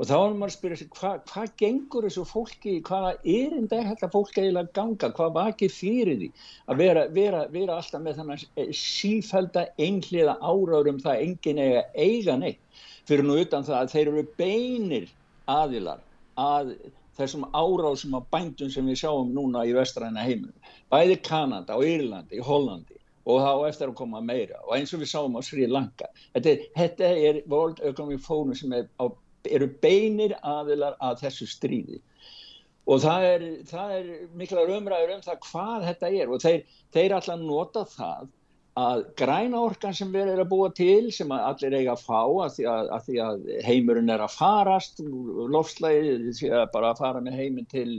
Og þá er maður að spyrja sig, hvað hva gengur þessu fólki, hvaða erinda er þetta fólki eiginlega ganga, hvað vakið fyrir því að vera, vera, vera alltaf með þannig sífælda einhliða áráður um það enginn eiga eiga neitt, fyrir nú utan það að þeir eru beinir aðilar að þessum árásum á bændum sem við sjáum núna í vestræna heiminum. Bæði Kanada og Írlandi, Hollandi og þá eftir að koma meira og eins og við sáum á Sri Lanka. Þetta er, þetta er World Economic Forum sem er á, eru beinir aðilar að þessu stríði. Og það er, það er miklar umræður um það hvað þetta er. Og þeir, þeir alltaf nota það að græna orkan sem við erum að búa til sem allir eiga að fá að því að, að, því að heimurinn er að farast lofslæði að bara að fara með heiminn til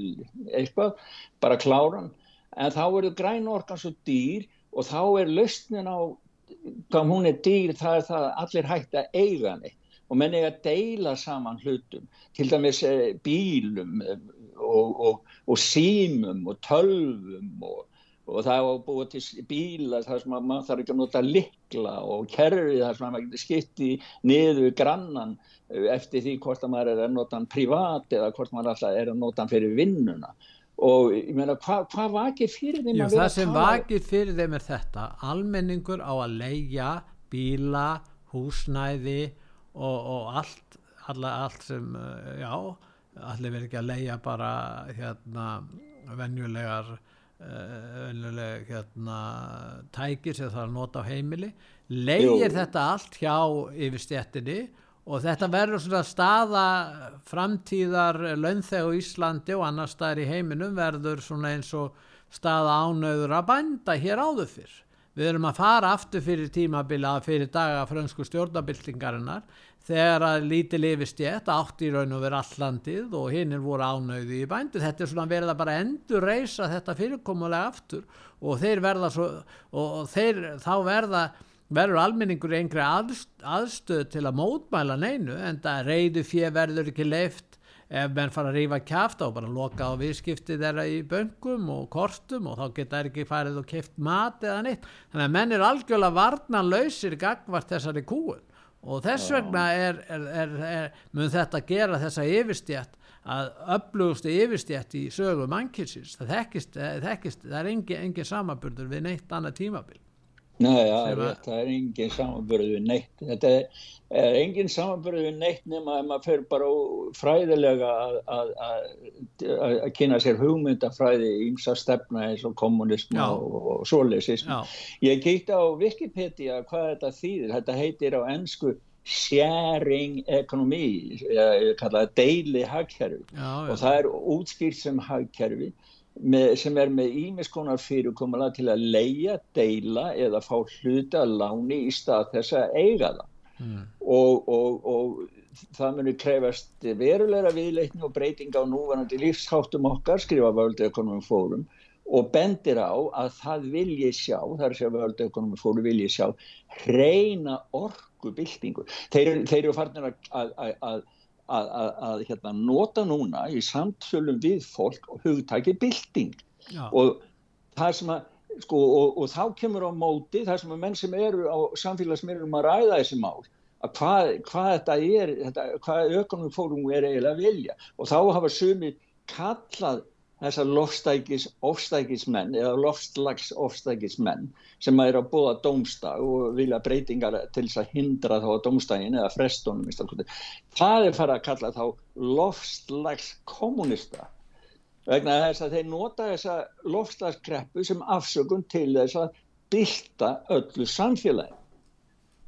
eitthvað, bara kláran en þá eru græna orkan svo dýr og þá er lausnin á hvað hún er dýr það er það að allir hægt að eiga neitt og menn eiga að deila saman hlutum til dæmis eh, bílum eh, og, og, og símum og tölvum og og það var búið til bíla þar sem að maður þarf ekki að nota likla og kerfi þar sem maður getur skipt í niður grannan eh, eftir því hvort að maður er að nota hann privat eða hvort maður alltaf er að nota hann fyrir vinnuna. Og ég meina hvað hva vakir fyrir þeim Já, að vera það að sem vakir fyrir þeim er þetta. Almenningur á að leigja bíla, húsnæði og, og allt, alla, allt sem uh, já, allir verið ekki að leigja bara hérna venjulegar uh, venjuleg hérna tækir sem það er að nota á heimili leigir þetta allt hjá yfirstjættinni og þetta verður svona staða framtíðar launþeg á Íslandi og annar staðar í heiminum verður svona eins og staða ánöður að bænda hér áður fyrr. Við erum að fara aftur fyrir tímabila fyrir daga frönsku stjórnabildingarinnar þegar að lítið lifistjætt átt í raun og verið allandið og hinn er voru ánöði í bændu. Þetta er svona verið að bara endur reysa þetta fyrirkomulega aftur og þeir verða svo, og þeir þá verða verður almenningur einhverja aðst, aðstöð til að mótmæla neinu en það reyðu fjö verður ekki leift ef menn fara að rífa kjafta og bara loka á viðskipti þeirra í böngum og kortum og þá geta ekki farið og keft mat eða neitt. Þannig að menn er algjörlega varnanlausir gagvart þessari kúun og þess vegna er, er, er, mun þetta gera þessa yfirstjætt að öflugustu yfirstjætt í sögu mannkilsins það það er engin, engin samaburður við neitt annað tímabil Nei, ja, rétt, það er engin samanbörð við neitt. Þetta er, er engin samanbörð við neitt nema að maður fer bara fræðilega að, að, kynna sér hugmyndafræði ímsa stefna eins og kommunism Já. og, og svoleiðsism. Já, Ég kíkti á Wikipedia hvað þetta þýðir. Þetta heitir á ennsku sharing economy, ég kalla það deili hagkerfi og það er útskýrt sem hagkerfi með, sem er með ímiskonar fyrirkomulega til að leia, deila eða fá hluta láni í stað þess að eiga það Mm. og, og, og það munir krefast verulegra viðleitni og breyting á núvanandi lífsháttum okkar skrifa World Economic Forum og bendir á að það vilji sjá, að segja World Economic Forum vilji sjá hreina orkubildingu þeir, eru- þeir eru farnir að, að, að, að að, að, hérna, nota núna í samtölum við fólk og hugtæki bylting já. og það sem að sko, og, og þá kemur á móti þar sem að menn sem eru á samfélagsmiðlum að ræða þessi mál að hvað, hvað þetta er, þetta, hvað ökunum fórum er eiginlega að vilja og þá hafa sumi kallað þessar lofstækis ofstækismenn eða loftslags ofstækismenn sem er að búa dómstag og vilja breytingar til þess að hindra þá að dómstagin eða frestunum það er farið að kalla þá loftslags kommunista vegna þess að þeir nota þessa loftslagskreppu sem afsökun til þess að bylta öllu samfélagi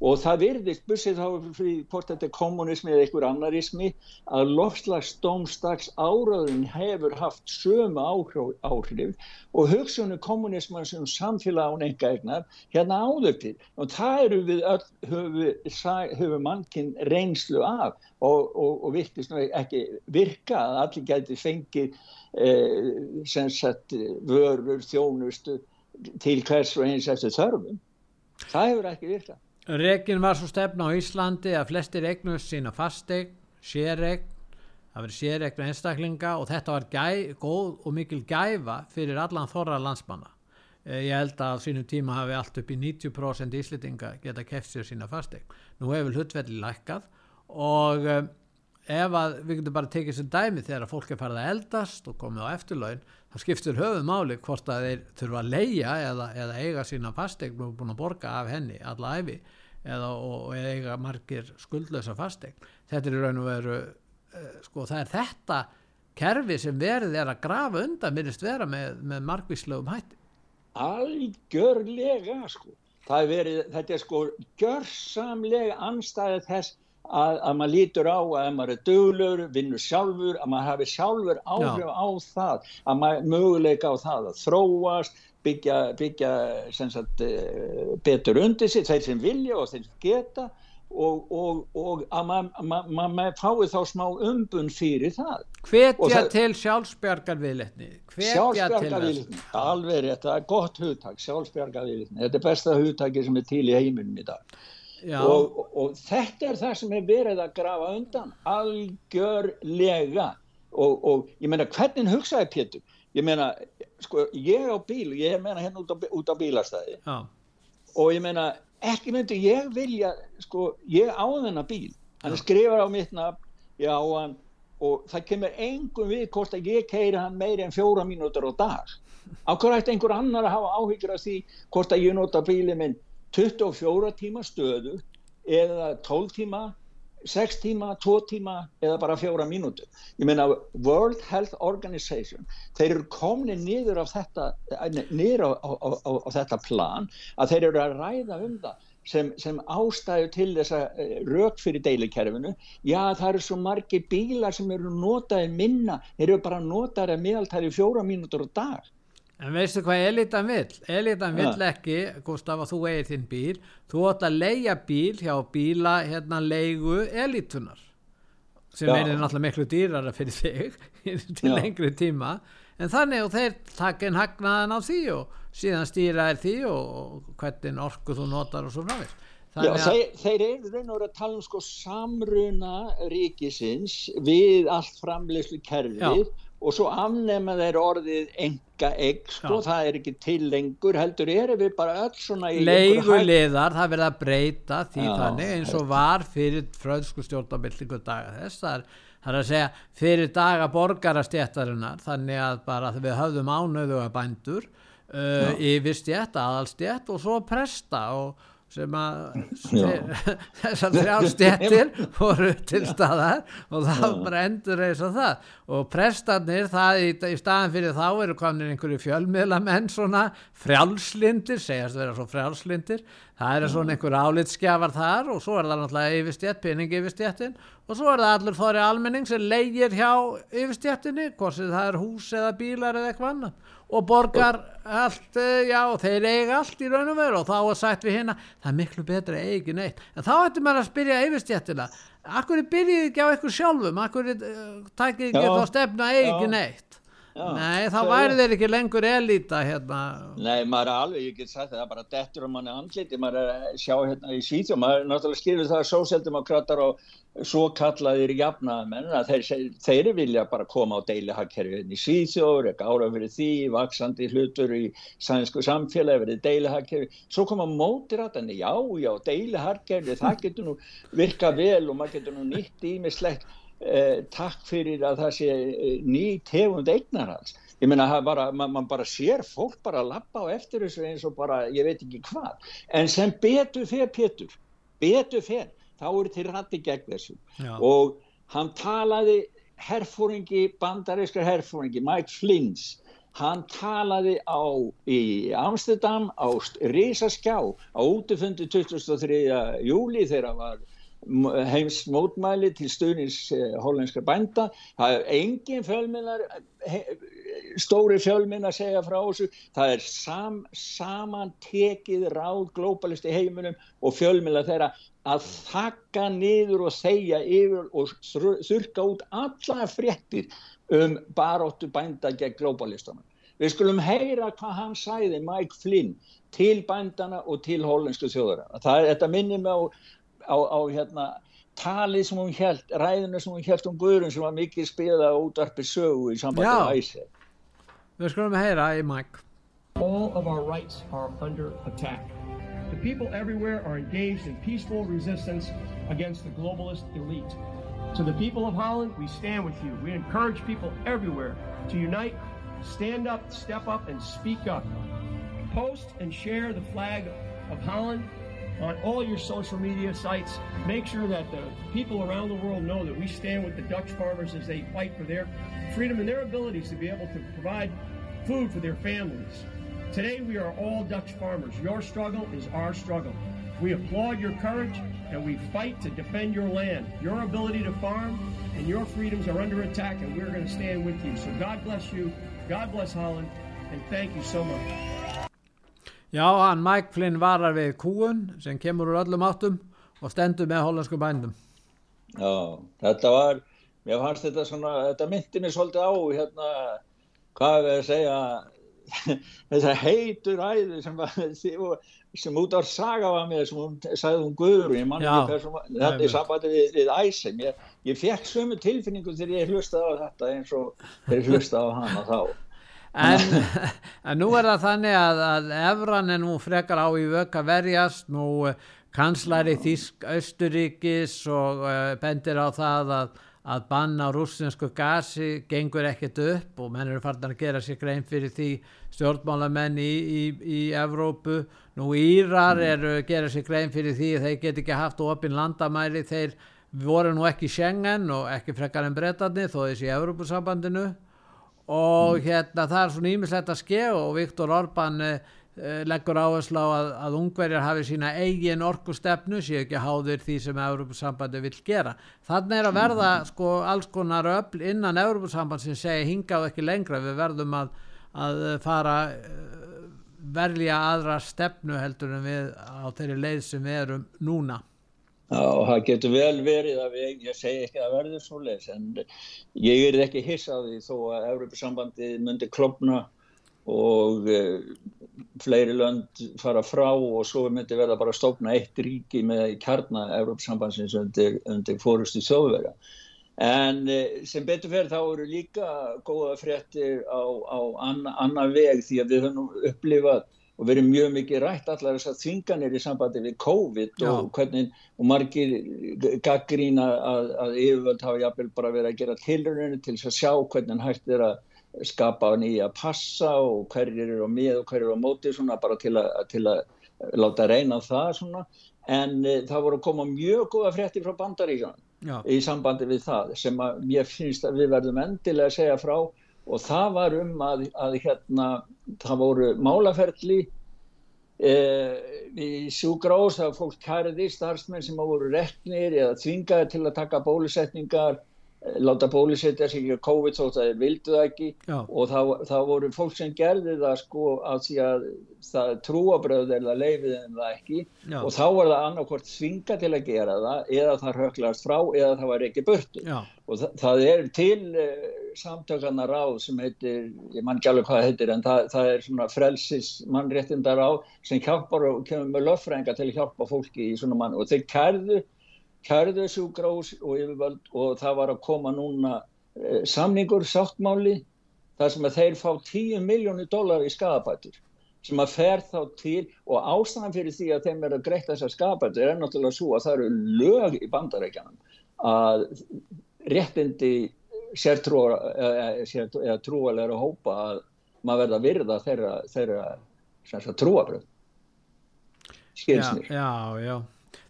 og það virðist, bussið þá fyrir hvort þetta er kommunismi eða einhver annarismi að loftslagsdómstags áraðun hefur haft sömu áhrif og hugsunum kommunisman sem samfélag án enga egnar hérna áður til. Og það eru við öll höfu mannkinn reynslu af og, og, og virtist ekki virka að allir gæti fengið eh, sem sagt vörur, þjónustu til hvers og eins eftir þörfum. Það hefur ekki virkað Rekin var svo stefna á Íslandi að flestir eignust sína fastegn, séregn, það verið séregn einstaklinga og þetta var gæ, góð og mikil gæfa fyrir allan þorra landsmanna. Eh, ég held að á sínum tíma hafi allt upp í 90% íslitinga geta keft sér sína fastegn. Nú hefur hlutvelli lækkað og um, ef að við getum bara tekið sem dæmi þegar að fólk er farið að eldast og komið á eftirlaun þá skiptir höfuð máli hvort að þeir þurfa að leia eða, eða eiga sína fastegn og búin að borga af henni alla æfi eða og, og eiga margir skuldlösa fastegn þetta er raun og veru uh, sko það er þetta kerfi sem verið er að grafa undan minnist vera með, með margvíslegum hætti. Algjörlega sko. Er verið, þetta er sko gjörsamlega anstæðið þess að, að maður lítur á að maður er döglur, vinnur sjálfur, að maður hafi sjálfur áhrif á það, að maður möguleika á það að þróast, byggja, byggja sagt, eh, betur undir sig, þeir sem vilja og þeir sem geta og, og, og að maður ma, ma, ma, fái þá smá umbun fyrir það. Hvetja til sjálfsbjargarviðletni. Sjálfsbjargarviðletni, alveg það er gott hugtak, sjálfsbjargarviðletni, þetta er besta hugtaki sem er til í heiminum í dag og, og, og þetta er það sem er verið að grafa undan algjörlega. Og, og ég meina hvernig hugsaði Pétur? Ég meina sko ég á bíl ég meina hérna út á, út á bílastæði. Já. og ég meina ekki myndi ég vilja sko ég á þennan bíl. Hann skrifar á mitt nafn ég á hann og það kemur engum við hvort að ég keiri hann meiri en fjóra mínútur á dag. Ákveður ætti einhver annar að hafa áhyggjur af því hvort að ég nota bíli minn 24 tíma stöðu eða 12 tíma 6 tíma, 2 tíma eða bara 4 mínútur. Ég meina World Health Organization þeir eru komni nýður á þetta nýður á, á, á, á þetta plan að þeir eru að ræða um það sem, sem ástæðu til þessa eh, rauk fyrir deilikerfinu já það eru svo margi bílar sem eru notaði minna, þeir eru bara notaði meðaltæri fjóra mínútur á dag En veistu hvað elitan vill? Elitan vill ja. ekki, Gustaf, að þú eigið þinn bíl. Þú ætti að leia bíl hjá bíla, hérna, leigu elitunar. Sem ja. er náttúrulega miklu dýrara fyrir þig <laughs> til ja. lengri tíma. En þannig og þeir takk einn hagnaðan á því og síðan stýra er því og hvernig orku þú notar og svo náður. Já, þeir, þeir eru reyn og verið að tala um sko samruna ríkisins við allt framleyslu kerfið og svo afnema þeir orðið enga egg, sko, Já. það er ekki til lengur, heldur erum við bara öll svona leiguleðar, það verður að breyta því Já, þannig eins og var fyrir fröðsku stjórnabildingu daga þess, það er, það er að segja fyrir daga borgarastjættarinnar, þannig að bara við höfðum ánöðu að bændur uh, yfir stjætt, aðalstjætt og svo presta og sem að <laughs> þessar þrjástjættir voru til staðar og þá bara endur og það. Og prestanir það í, í staðan fyrir þá eru komin einhverju fjölmiðlamenn svona frjálslindir, segjast vera svo frjálslindir það eru svona einhverju álitskjafar þar og svo er það náttúrulega yfirstjætt, pening yfirstjættin og svo er það allur þóri almenning sem leigir hjá yfirstjættinni, hvort sem það er hús eða bílar eða eitthvað annar og borgar allt, eh, já, þeir eiga allt í raun og veru og þá er sagt við hérna það er miklu betra að eiga neitt. En þá ættum maður að spyrja yfirstjættina akkur er byrjið ekki á eitthvað sjálfum? Akkur er uh, takkið ekki þá stefna að eiga neitt Já, Nei, þá væri þeir ekki lengur elita hérna. Nei, maður er alveg, ég get sagt það, það er bara dettur um manni andliti, maður er að sjá hérna í Svíþjóð, maður er náttúrulega skilur það að sósjaldemokrater og svo kallaðir jafnaðamenn að þeir, þeir vilja bara koma á deilihagkerfi hérna í Svíþjóður, ekki ára fyrir því, vaksandi hlutur í sænsku samfélagi, verið deilihagkerfi, svo koma mótir að þannig, já, já, deilihagkerfi, það getur nú virka vel og maður getur nú nýtt ímislegt, takk fyrir að það sé eh, ný tegund eignarhals. Ég meina, bara, man, man bara sér fólk bara að lappa á eftir þessu eins og bara, ég veit ekki hvað. En sem betur fer, Pétur, betur fer, þá eru til rætti gegn þessu. Já. Og hann talaði herfóringi, bandarískar herfóringi, Mike Flins, hann talaði á, í Amsterdam á risaskjá á útifundi 23. júli þegar var heims mótmæli til stuðnins eh, hollenskra bænda. Það er engin fjölminnar stóri fjölminn að segja frá þessu. Það er sam, saman tekið ráð glóbalist í heiminum og fjölminnar þeirra að þakka niður og þegja yfir og þurrka út alla fréttir um baróttu bænda gegn glóbalistunum. Við skulum heyra hvað hann sæði Mike Flynn til bændana og til hollensku þjóðara það er, þetta minnir mig á á, á hérna talið sem hún held, ræðinu sem hún held um Guðrun sem var mikið spilað á útvarpi sögu í sambandi Já. með æsir. Við skulum heyra í Mike. All of our rights are under attack. The people everywhere are engaged in peaceful resistance against the globalist elite. To the people of Holland, we stand with you. We encourage people everywhere to unite, stand up, step up, and speak up. Post and share the flag of Holland on all your social media sites. Make sure that the people around the world know that we stand with the Dutch farmers as they fight for their freedom and their abilities to be able to provide food for their families. Today, we are all Dutch farmers. Your struggle is our struggle. We applaud your courage and we fight to defend your land. Your ability to farm and your freedoms are under attack, and we're going to stand with you. So, God bless you. God bless Holland. And thank you so much. Já, hann Mike Flynn varar við kúun sem kemur úr öllum áttum og stendur með hollensku bændum. Já, þetta var, mér fannst þetta svona, þetta myndi mér svolítið á hérna, hvað er við að segja, <laughs> þessar heitur æði sem, var- sem út á saga var með sem hún sagði hún Guður, ég mann ekki hversum, þetta einmitt. er sambandi við, við æsum, ég, ég fekk sömu tilfinningu þegar ég hlustaði á þetta eins og þegar ég hlustaði á hana þá. En, <laughs> en nú er það þannig að, að Evran er nú frekar á í vöka verjast, nú eh, kanslari Þísk Östuríkis og uh, bendir á það að, að banna rússinsku gasi gengur ekkert upp og menn eru farin að gera sér grein fyrir því stjórnmálamenn í, í, í Evrópu. Nú Írar eru að gera sér grein fyrir því þeir get ekki haft opin landamæri, þeir voru nú ekki Schengen og ekki frekar en breytarnir þó þessi í Evrópusambandinu og hérna það er svona ímislegt að ske og Viktor Orbán uh, leggur áherslu á að, að ungverjar hafi sína eigin orkustefnu séu ekki háðir því sem Európusambandi vill gera. Þannig er að verða sko alls konar öfl innan Európusamband sem segja hingað ekki lengra við verðum að, að fara uh, verja aðra stefnu heldur en við á þeirri leið sem við erum núna. Já, það getur vel verið að við, ég segi ekki að verður svo leis, en ég er ekki hissa á því þó að Európa-sambandi myndi klopna og uh, fleiri lönd fara frá og svo myndi verða bara stofna eitt ríki með kjarna Európa-sambandsins undir, undir fórustu þjóðverða. En uh, sem betur fyrir þá eru líka góða fréttir á, á anna, annar veg því að við höfum upplifað og verið mjög mikið rætt allar þessar þvinganir í sambandi við COVID Já. og hvernig og margir gaggrína að, að yfirvöld hafa jafnvel bara verið að gera tilruninu til þess að sjá hvernig hægt er að skapa nýja passa og hverjir eru á með og hverjir eru á móti svona bara til að, til að láta reyna það svona en e, það voru að koma mjög góða fréttir frá bandaríkjana í sambandi við það sem að mér finnst að við verðum endilega að segja frá og það var um að, að hérna, það voru málaferli eh, í sjúgrós það var fólk kærði starfsmenn sem voru reknir eða þvingaði til að taka bólusetningar láta bólusetja sig í COVID þótt að þeir vildu það ekki Já. og það, það voru fólk sem gerði það sko að því að það trúabröð er það leifið en það ekki Já. og þá var það annarkvort þvinga til að gera það eða það röklast frá eða það var ekki burtu Já. og það, það er til uh, samtökarna ráð sem heitir, ég man ekki alveg hvað heitir en það, það er svona frelsis mannréttinda ráð sem hjálpar og kemur með löffrænga til að hjálpa fólki í svona mann og þeir kærðu kærðu sjúkrós og yfirvöld og það var að koma núna uh, samningur sáttmáli þar sem að þeir fá 10 miljónir dólar í skadabætur sem að fer þá til og ástæðan fyrir því að þeim er að greita þessar skadabætur er náttúrulega svo að það eru lög í bandarækjanum að réttindi eða trúalega hópa að maður verða að virða þeirra, þeirra trúabröð skilsnir Já, já, já.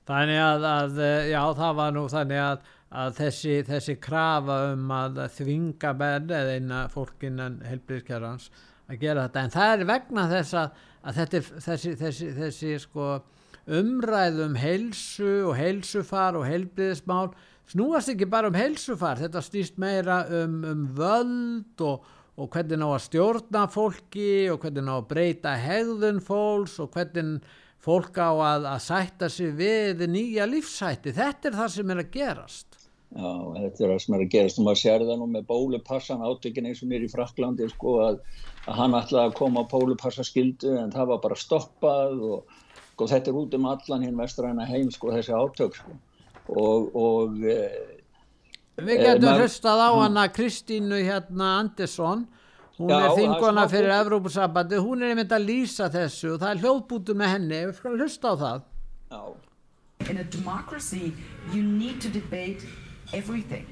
Þannig að, að, eh, já, það var nú þannig að, að þessi, þessi krafa um að þvinga menn eða eina fólk innan helbriðskjárans að gera þetta. En það er vegna þess að, að er þessi, þessi, þessi sko umræðum heilsu og heilsufar og heilbriðismál snúast ekki bara um heilsufar, þetta stýst meira um, um völd og, og hvernig ná að stjórna fólki og hvernig ná að breyta hegðun fólks og hvernig fólk á að, að sætta sig við nýja lífsætti. Þetta er það sem er að gerast. Já, þetta er það sem er að gerast og maður sér það nú með bólupassan átökin eins og mér í Fraklandi sko að, að hann ætlaði að koma á bólupassaskildu en það var bara stoppað og, og þetta er út um allan hinn vestræna heim sko þessi átök sko og, og e, Við getum e, hlustað á hana Kristínu hérna Andersson hún Já, er þingona er fyrir bútur. Evrópusambandi, hún er einmitt að lýsa þessu og það er hljóðbútur með henni, við skulum hlusta á það. já, In a democracy, you need to debate everything.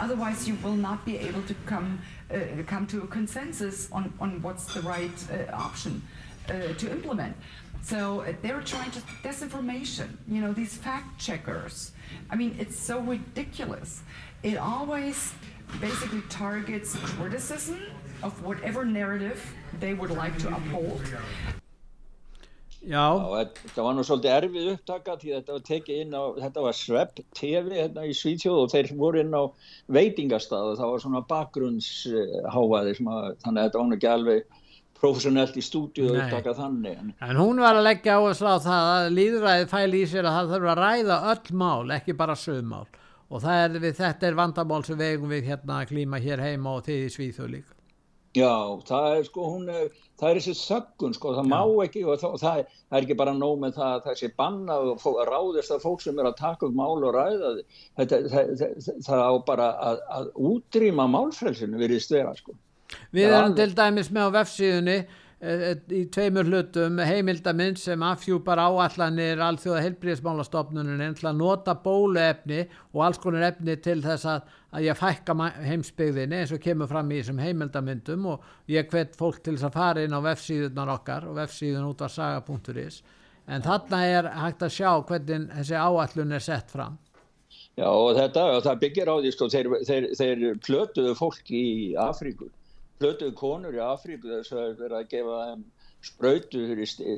Otherwise, you will not be able to come uh, come to a consensus on, on what's the right uh, option uh, to implement. So uh, they're trying to disinformation. You know these fact checkers. I mean, it's so ridiculous. It always basically targets criticism of whatever narrative they would like to uphold. Já, já, þetta var nú svolítið erfið upptaka því þetta var tekið inn á, þetta var Svepp TV hérna í Svíþjóð og þeir voru inn á veitingastað og það var svona bakgrunnsháfaði þannig að þetta var nú ekki alveg professionellt í stúdíu að Nei. upptaka þannig en en hún var að leggja áherslu á það að líðræðið fæli í sér að það þurfa að ræða öll mál, ekki bara sögmál. Og er við, þetta er vandamál sem við eigum við hérna að klíma hér heima og þið í Svíþjóð líka. Já, það er sko, hún er, það er þessi söggun sko, það má ekki og það, það, er, það er ekki bara nóg með það að það sé banna og fó, ráðist að fólk sem er að taka upp mál og ræða þetta, það, það, á bara að, að útrýma málfrelsinu við stöða sko. Við Já, erum til dæmis með á vefsíðunni í tveimur hlutum heimildamind sem afhjúpar áallanir alþjóða heilbríðismálastofnunin til að nota bóluefni og alls konar efni til þess að, að ég fækka heimsbyggðinni eins og kemur fram í þessum heimildamindum og ég hvet fólk til þess að fara inn á vefsíðunar okkar og vefsíðun út af saga.is en þarna er hægt að sjá hvernig þessi áallun er sett fram. Já og þetta, og það byggir á því sko, þeir, þeir, þeir plötuðu fólk í Afríku, plötuðu konur í Afríku þess að verið að gefa þeim sprautu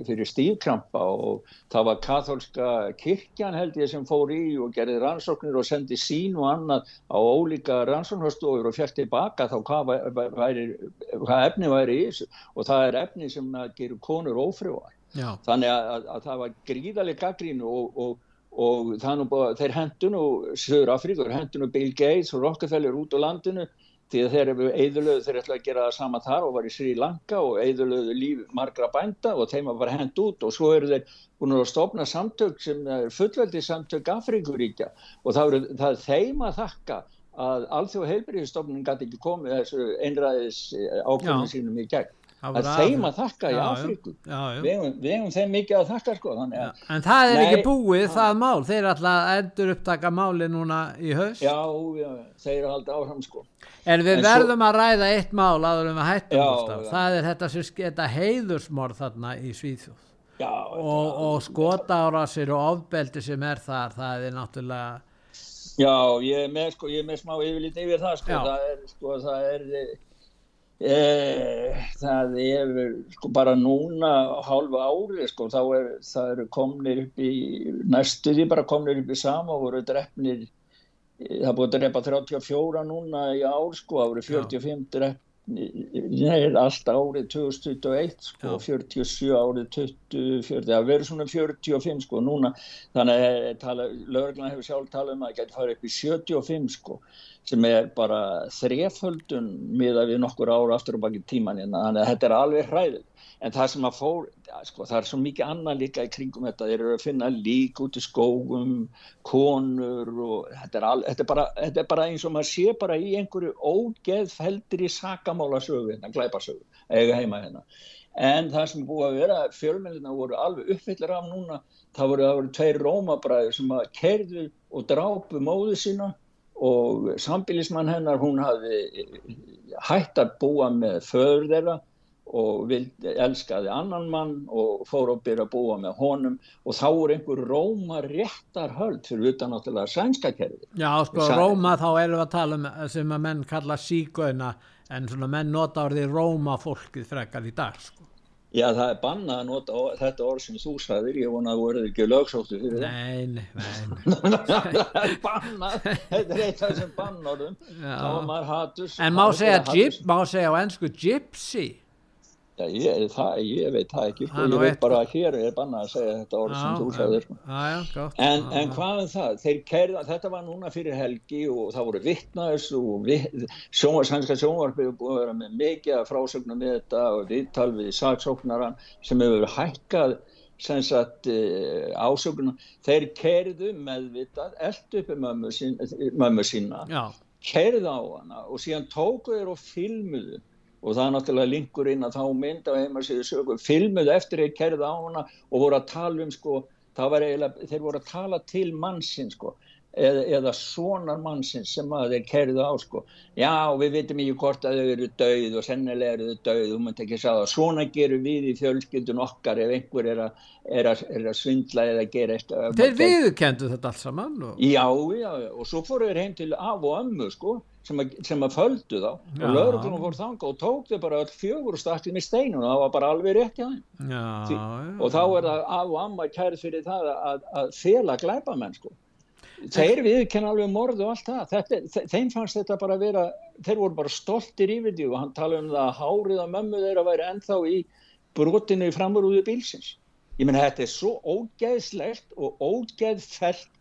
fyrir, stífkrampa og það var katholska kirkjan held ég sem fór í og gerði rannsóknir og sendi sín og annað á ólíka rannsóknarstofur og fjert tilbaka þá hvað, væ- væri, hvað efni væri í þessu. Og það er efni sem að gerur konur ófrjóar. Já, þannig að, að, að það var gríðaleg gaggrínu og, og, og nú bara, þeir hendur nú Söður Afríkur, hendur nú Bill Gates og Rockefeller út á landinu því að þeir eru eðurlöðu, þeir ætla að gera það sama þar og var í Sri Lanka og eðurlöðu líf margra bænda og þeim var bara hend út og svo eru þeir búin að stofna samtök sem er fullveldi samtök Afríkuríkja og það, eru, það er þeim að þakka að alþjóð heilbyrðistofnun gæti ekki komið þessu einræðis ákvörðum Já. sínum í gegn. Er þeim að þakka í. Afríku. Við eigum þeim mikið að þakka sko að En það er Nei, ekki búið, það mál. Þeir að endur upptaka máli núna í haust. já, já, þeir eru alltaf áfram sko En við En svo- verðum að ræða eitt mál áður um að hættum Já, já. Það er þetta, þetta heiðursmorð þarna í Svíþjóð. já, Og, og skotárásir og ofbeldi sem er þar, það er náttúrulega... já, ég er með sko ég er með smá yfirlít yfir það sko það er sko það er e, það er sko bara núna hálfa ári sko þá er það eru komnir upp í næstuði bara komnir upp í sama og voru drefnir það er búið að drepa 34 núna í ár sko, árið 45 drep, nei, allt árið 2021 sko, Já. 47 árið 20, 40, það verður svona 45 sko núna, þannig að tala, lögreglan hefur sjálf talað um að það geti farið upp í 75 sko, sem er bara þreföldun miða við nokkur ára aftur og baki tíman hérna, þannig að þetta er alveg hræðið. En það sem að fór, sko, það er svo mikið annað líka í kringum þetta, þeir eru að finna lík út í skógum, konur og þetta er, al, þetta, er bara, þetta er bara eins og maður sé bara í einhverju ógeðfeldir í sakamálasögu, hérna, glæparsögu, eiga heima hérna. En það sem búið að vera, fjölmennina voru alveg uppfyllir af núna, það voru, það voru tveir rómabræður sem að kerðu og drápu móðu sína og sambilismann hennar, hún hafði hætt að búa með föður þeirra og vildi, elskaði annan mann og fór að byrja að búa með honum og þá er einhver róma réttar höld fyrir utan náttúrulega sænska kerfi. Já, sko, Sa- Róma þá erum við að tala um sem að menn kalla sígöina en svona menn nota orðið Róma fólkið frekar í dag, sko. Já, það er bannað að nota þetta orð sem þú sagðir, ég vona að þú verður ekki lögsóttu fyrir það. Nei, nei, nei. <laughs> það er bannað, þetta er eitt af þessum bannorðum, þá er maður hatus. En má segja, gyp, má segja á ennsku gypsy. Já, ég, það, ég veit það ekki, Það sko, ég veit bara að hér er bannað að segja þetta orð sem þú sagðir. sko. En, en hvað er það? Þeir kærða, þetta var núna fyrir helgi og það voru vittnaðis og við, sjónvar, sænska sjónvarpið er búið að vera með mikið frásögnum með þetta og viðtal við saksóknaran sem hefur hækkað sagt uh, ásögnum. Þeir kærðu meðvitað, eldu uppi mömmu, sín, mömmu sína, Já, kærðu á hana og síðan tóku þeir og filmuðu og það er náttúrulega linkur inn að þá mynd á heimasíðu sögu, filmuðu eftir þeir kærðu á hana og voru að tala um sko, það eiginlega, þeir voru að tala til mannsins sko, eða, eða sonar mannsins sem að þeir kærðu á sko, já við vitum ekki hvort að þau eru döið og sennilega eru þau döið, þú myndi ekki sagða, svona gerum við í fjölskyldun okkar ef einhver er að, er að, er að svindla eða gera eitthvað. þeir viðurkendu þetta allt saman og, Já, já, og svo fóru þeir heim til af og ömmu, sko, sem að, sem að földu þá Já. og lögreglunum fór þanga og tók þau bara öll fjögur og stakti með steinun og það var bara alveg rétt hjá þeim. Því, og þá er það af og amma kærið fyrir það að, að fela glæpamenn, sko. Þeir viðkenna alveg morð og allt það. Þetta, þe- þeim fannst þetta bara vera, þeir voru bara stoltir yfir því og hann talaði um það að hárið að mömmu þeirra væri ennþá í brotinu í framrúðu bílsins. Ég meina þetta er svo ógeðslegt og ógeðfellt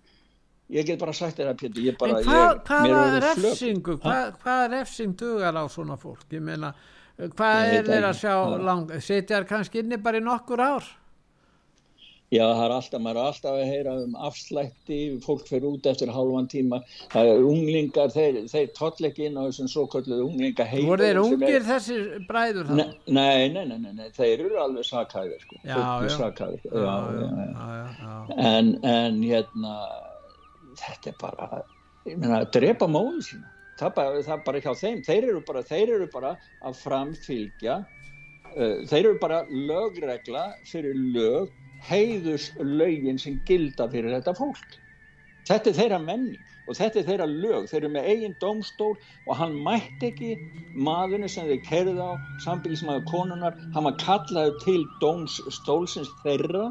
ég get bara sagt þér að Pétur ég bara, en hvað, er orðið flökt. refsingu, hvað, hvaða refsing dugar á svona fólk? Ég meina, hvað er þeir að sjá Já. lang, setjar kannski inni bara í nokkur ár? Já, það er alltaf, maður er alltaf að heyra um afslætti, fólk fyrir út eftir halvan tíma, það er unglingar, þeir, þeir toll ekki inn á þessum svo kalluðu unglinga heimilum. Voru þeir ungir er- þessir bræður það? nei, nei, nei, nei, nei, þeir eru alveg sakhæfir, sko, já, já, já, já. já, já, já. En, en hérna, þetta er bara, ég meina, að drepa móðu sína, það bara, það er bara hjá þeim, þeir eru bara, þeir eru bara að framfylgja, uh, þeir eru bara lögregla fyrir lög, heiðus lögin sem gilda fyrir þetta fólk. Þetta er þeirra menning og þetta er þeirra lög, þeir eru með eigin dómstól og hann mætti ekki maðurinn sem þeir kerði á, sambílismæður konunar, hann var kallaður til dómstólsins þeirra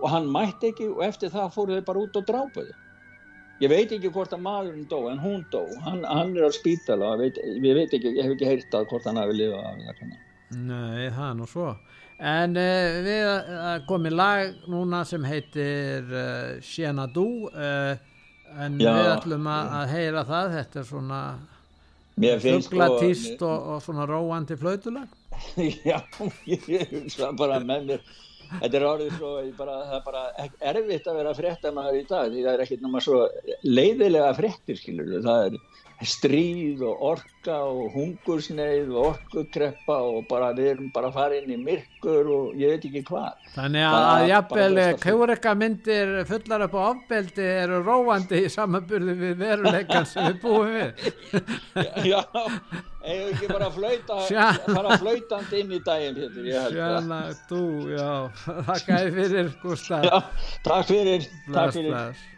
og hann mætti ekki og eftir það fóru þeir bara út og drápuðu. Ég veit ekki hvort að maðurinn dó, en hún dó. Hann, hann er á spítala, veit, ég veit ekki, ég hef ekki heyrt að hvort hann hafi lifað af kannar. Nei, það er nú svo. En uh, við uh, komið lag núna sem heitir uh, Xenadu uh, en Já. við ætlum að, að heyra það, þetta er svona finnst sko- fuglatíst og, og svona róandi flautulag. <laughs> Já, ég hugsa bara með mér Þetta er orðið svo, bara, það er bara erfitt að vera fréttamaður í dag því það er ekkert náma svo leiðilega fréttir skilur það er stríð og orka og hungursneið og orkukreppa og bara við erum bara að fara inn í myrkur og ég veit ekki hvað. Þannig að, jafnvel besta fólk. kjúreka myndir fullar upp á ofbeldi eru róandi í samanburði við veruleikan sem við búum við. <laughs> Já, við ekki bara flauta, <laughs> fara flautandi inn í daginn, Pétur, ég held það. Sjana, þú, já, <laughs> þakka þér fyrir, Gustaf. Já, takk fyrir, takk fyrir.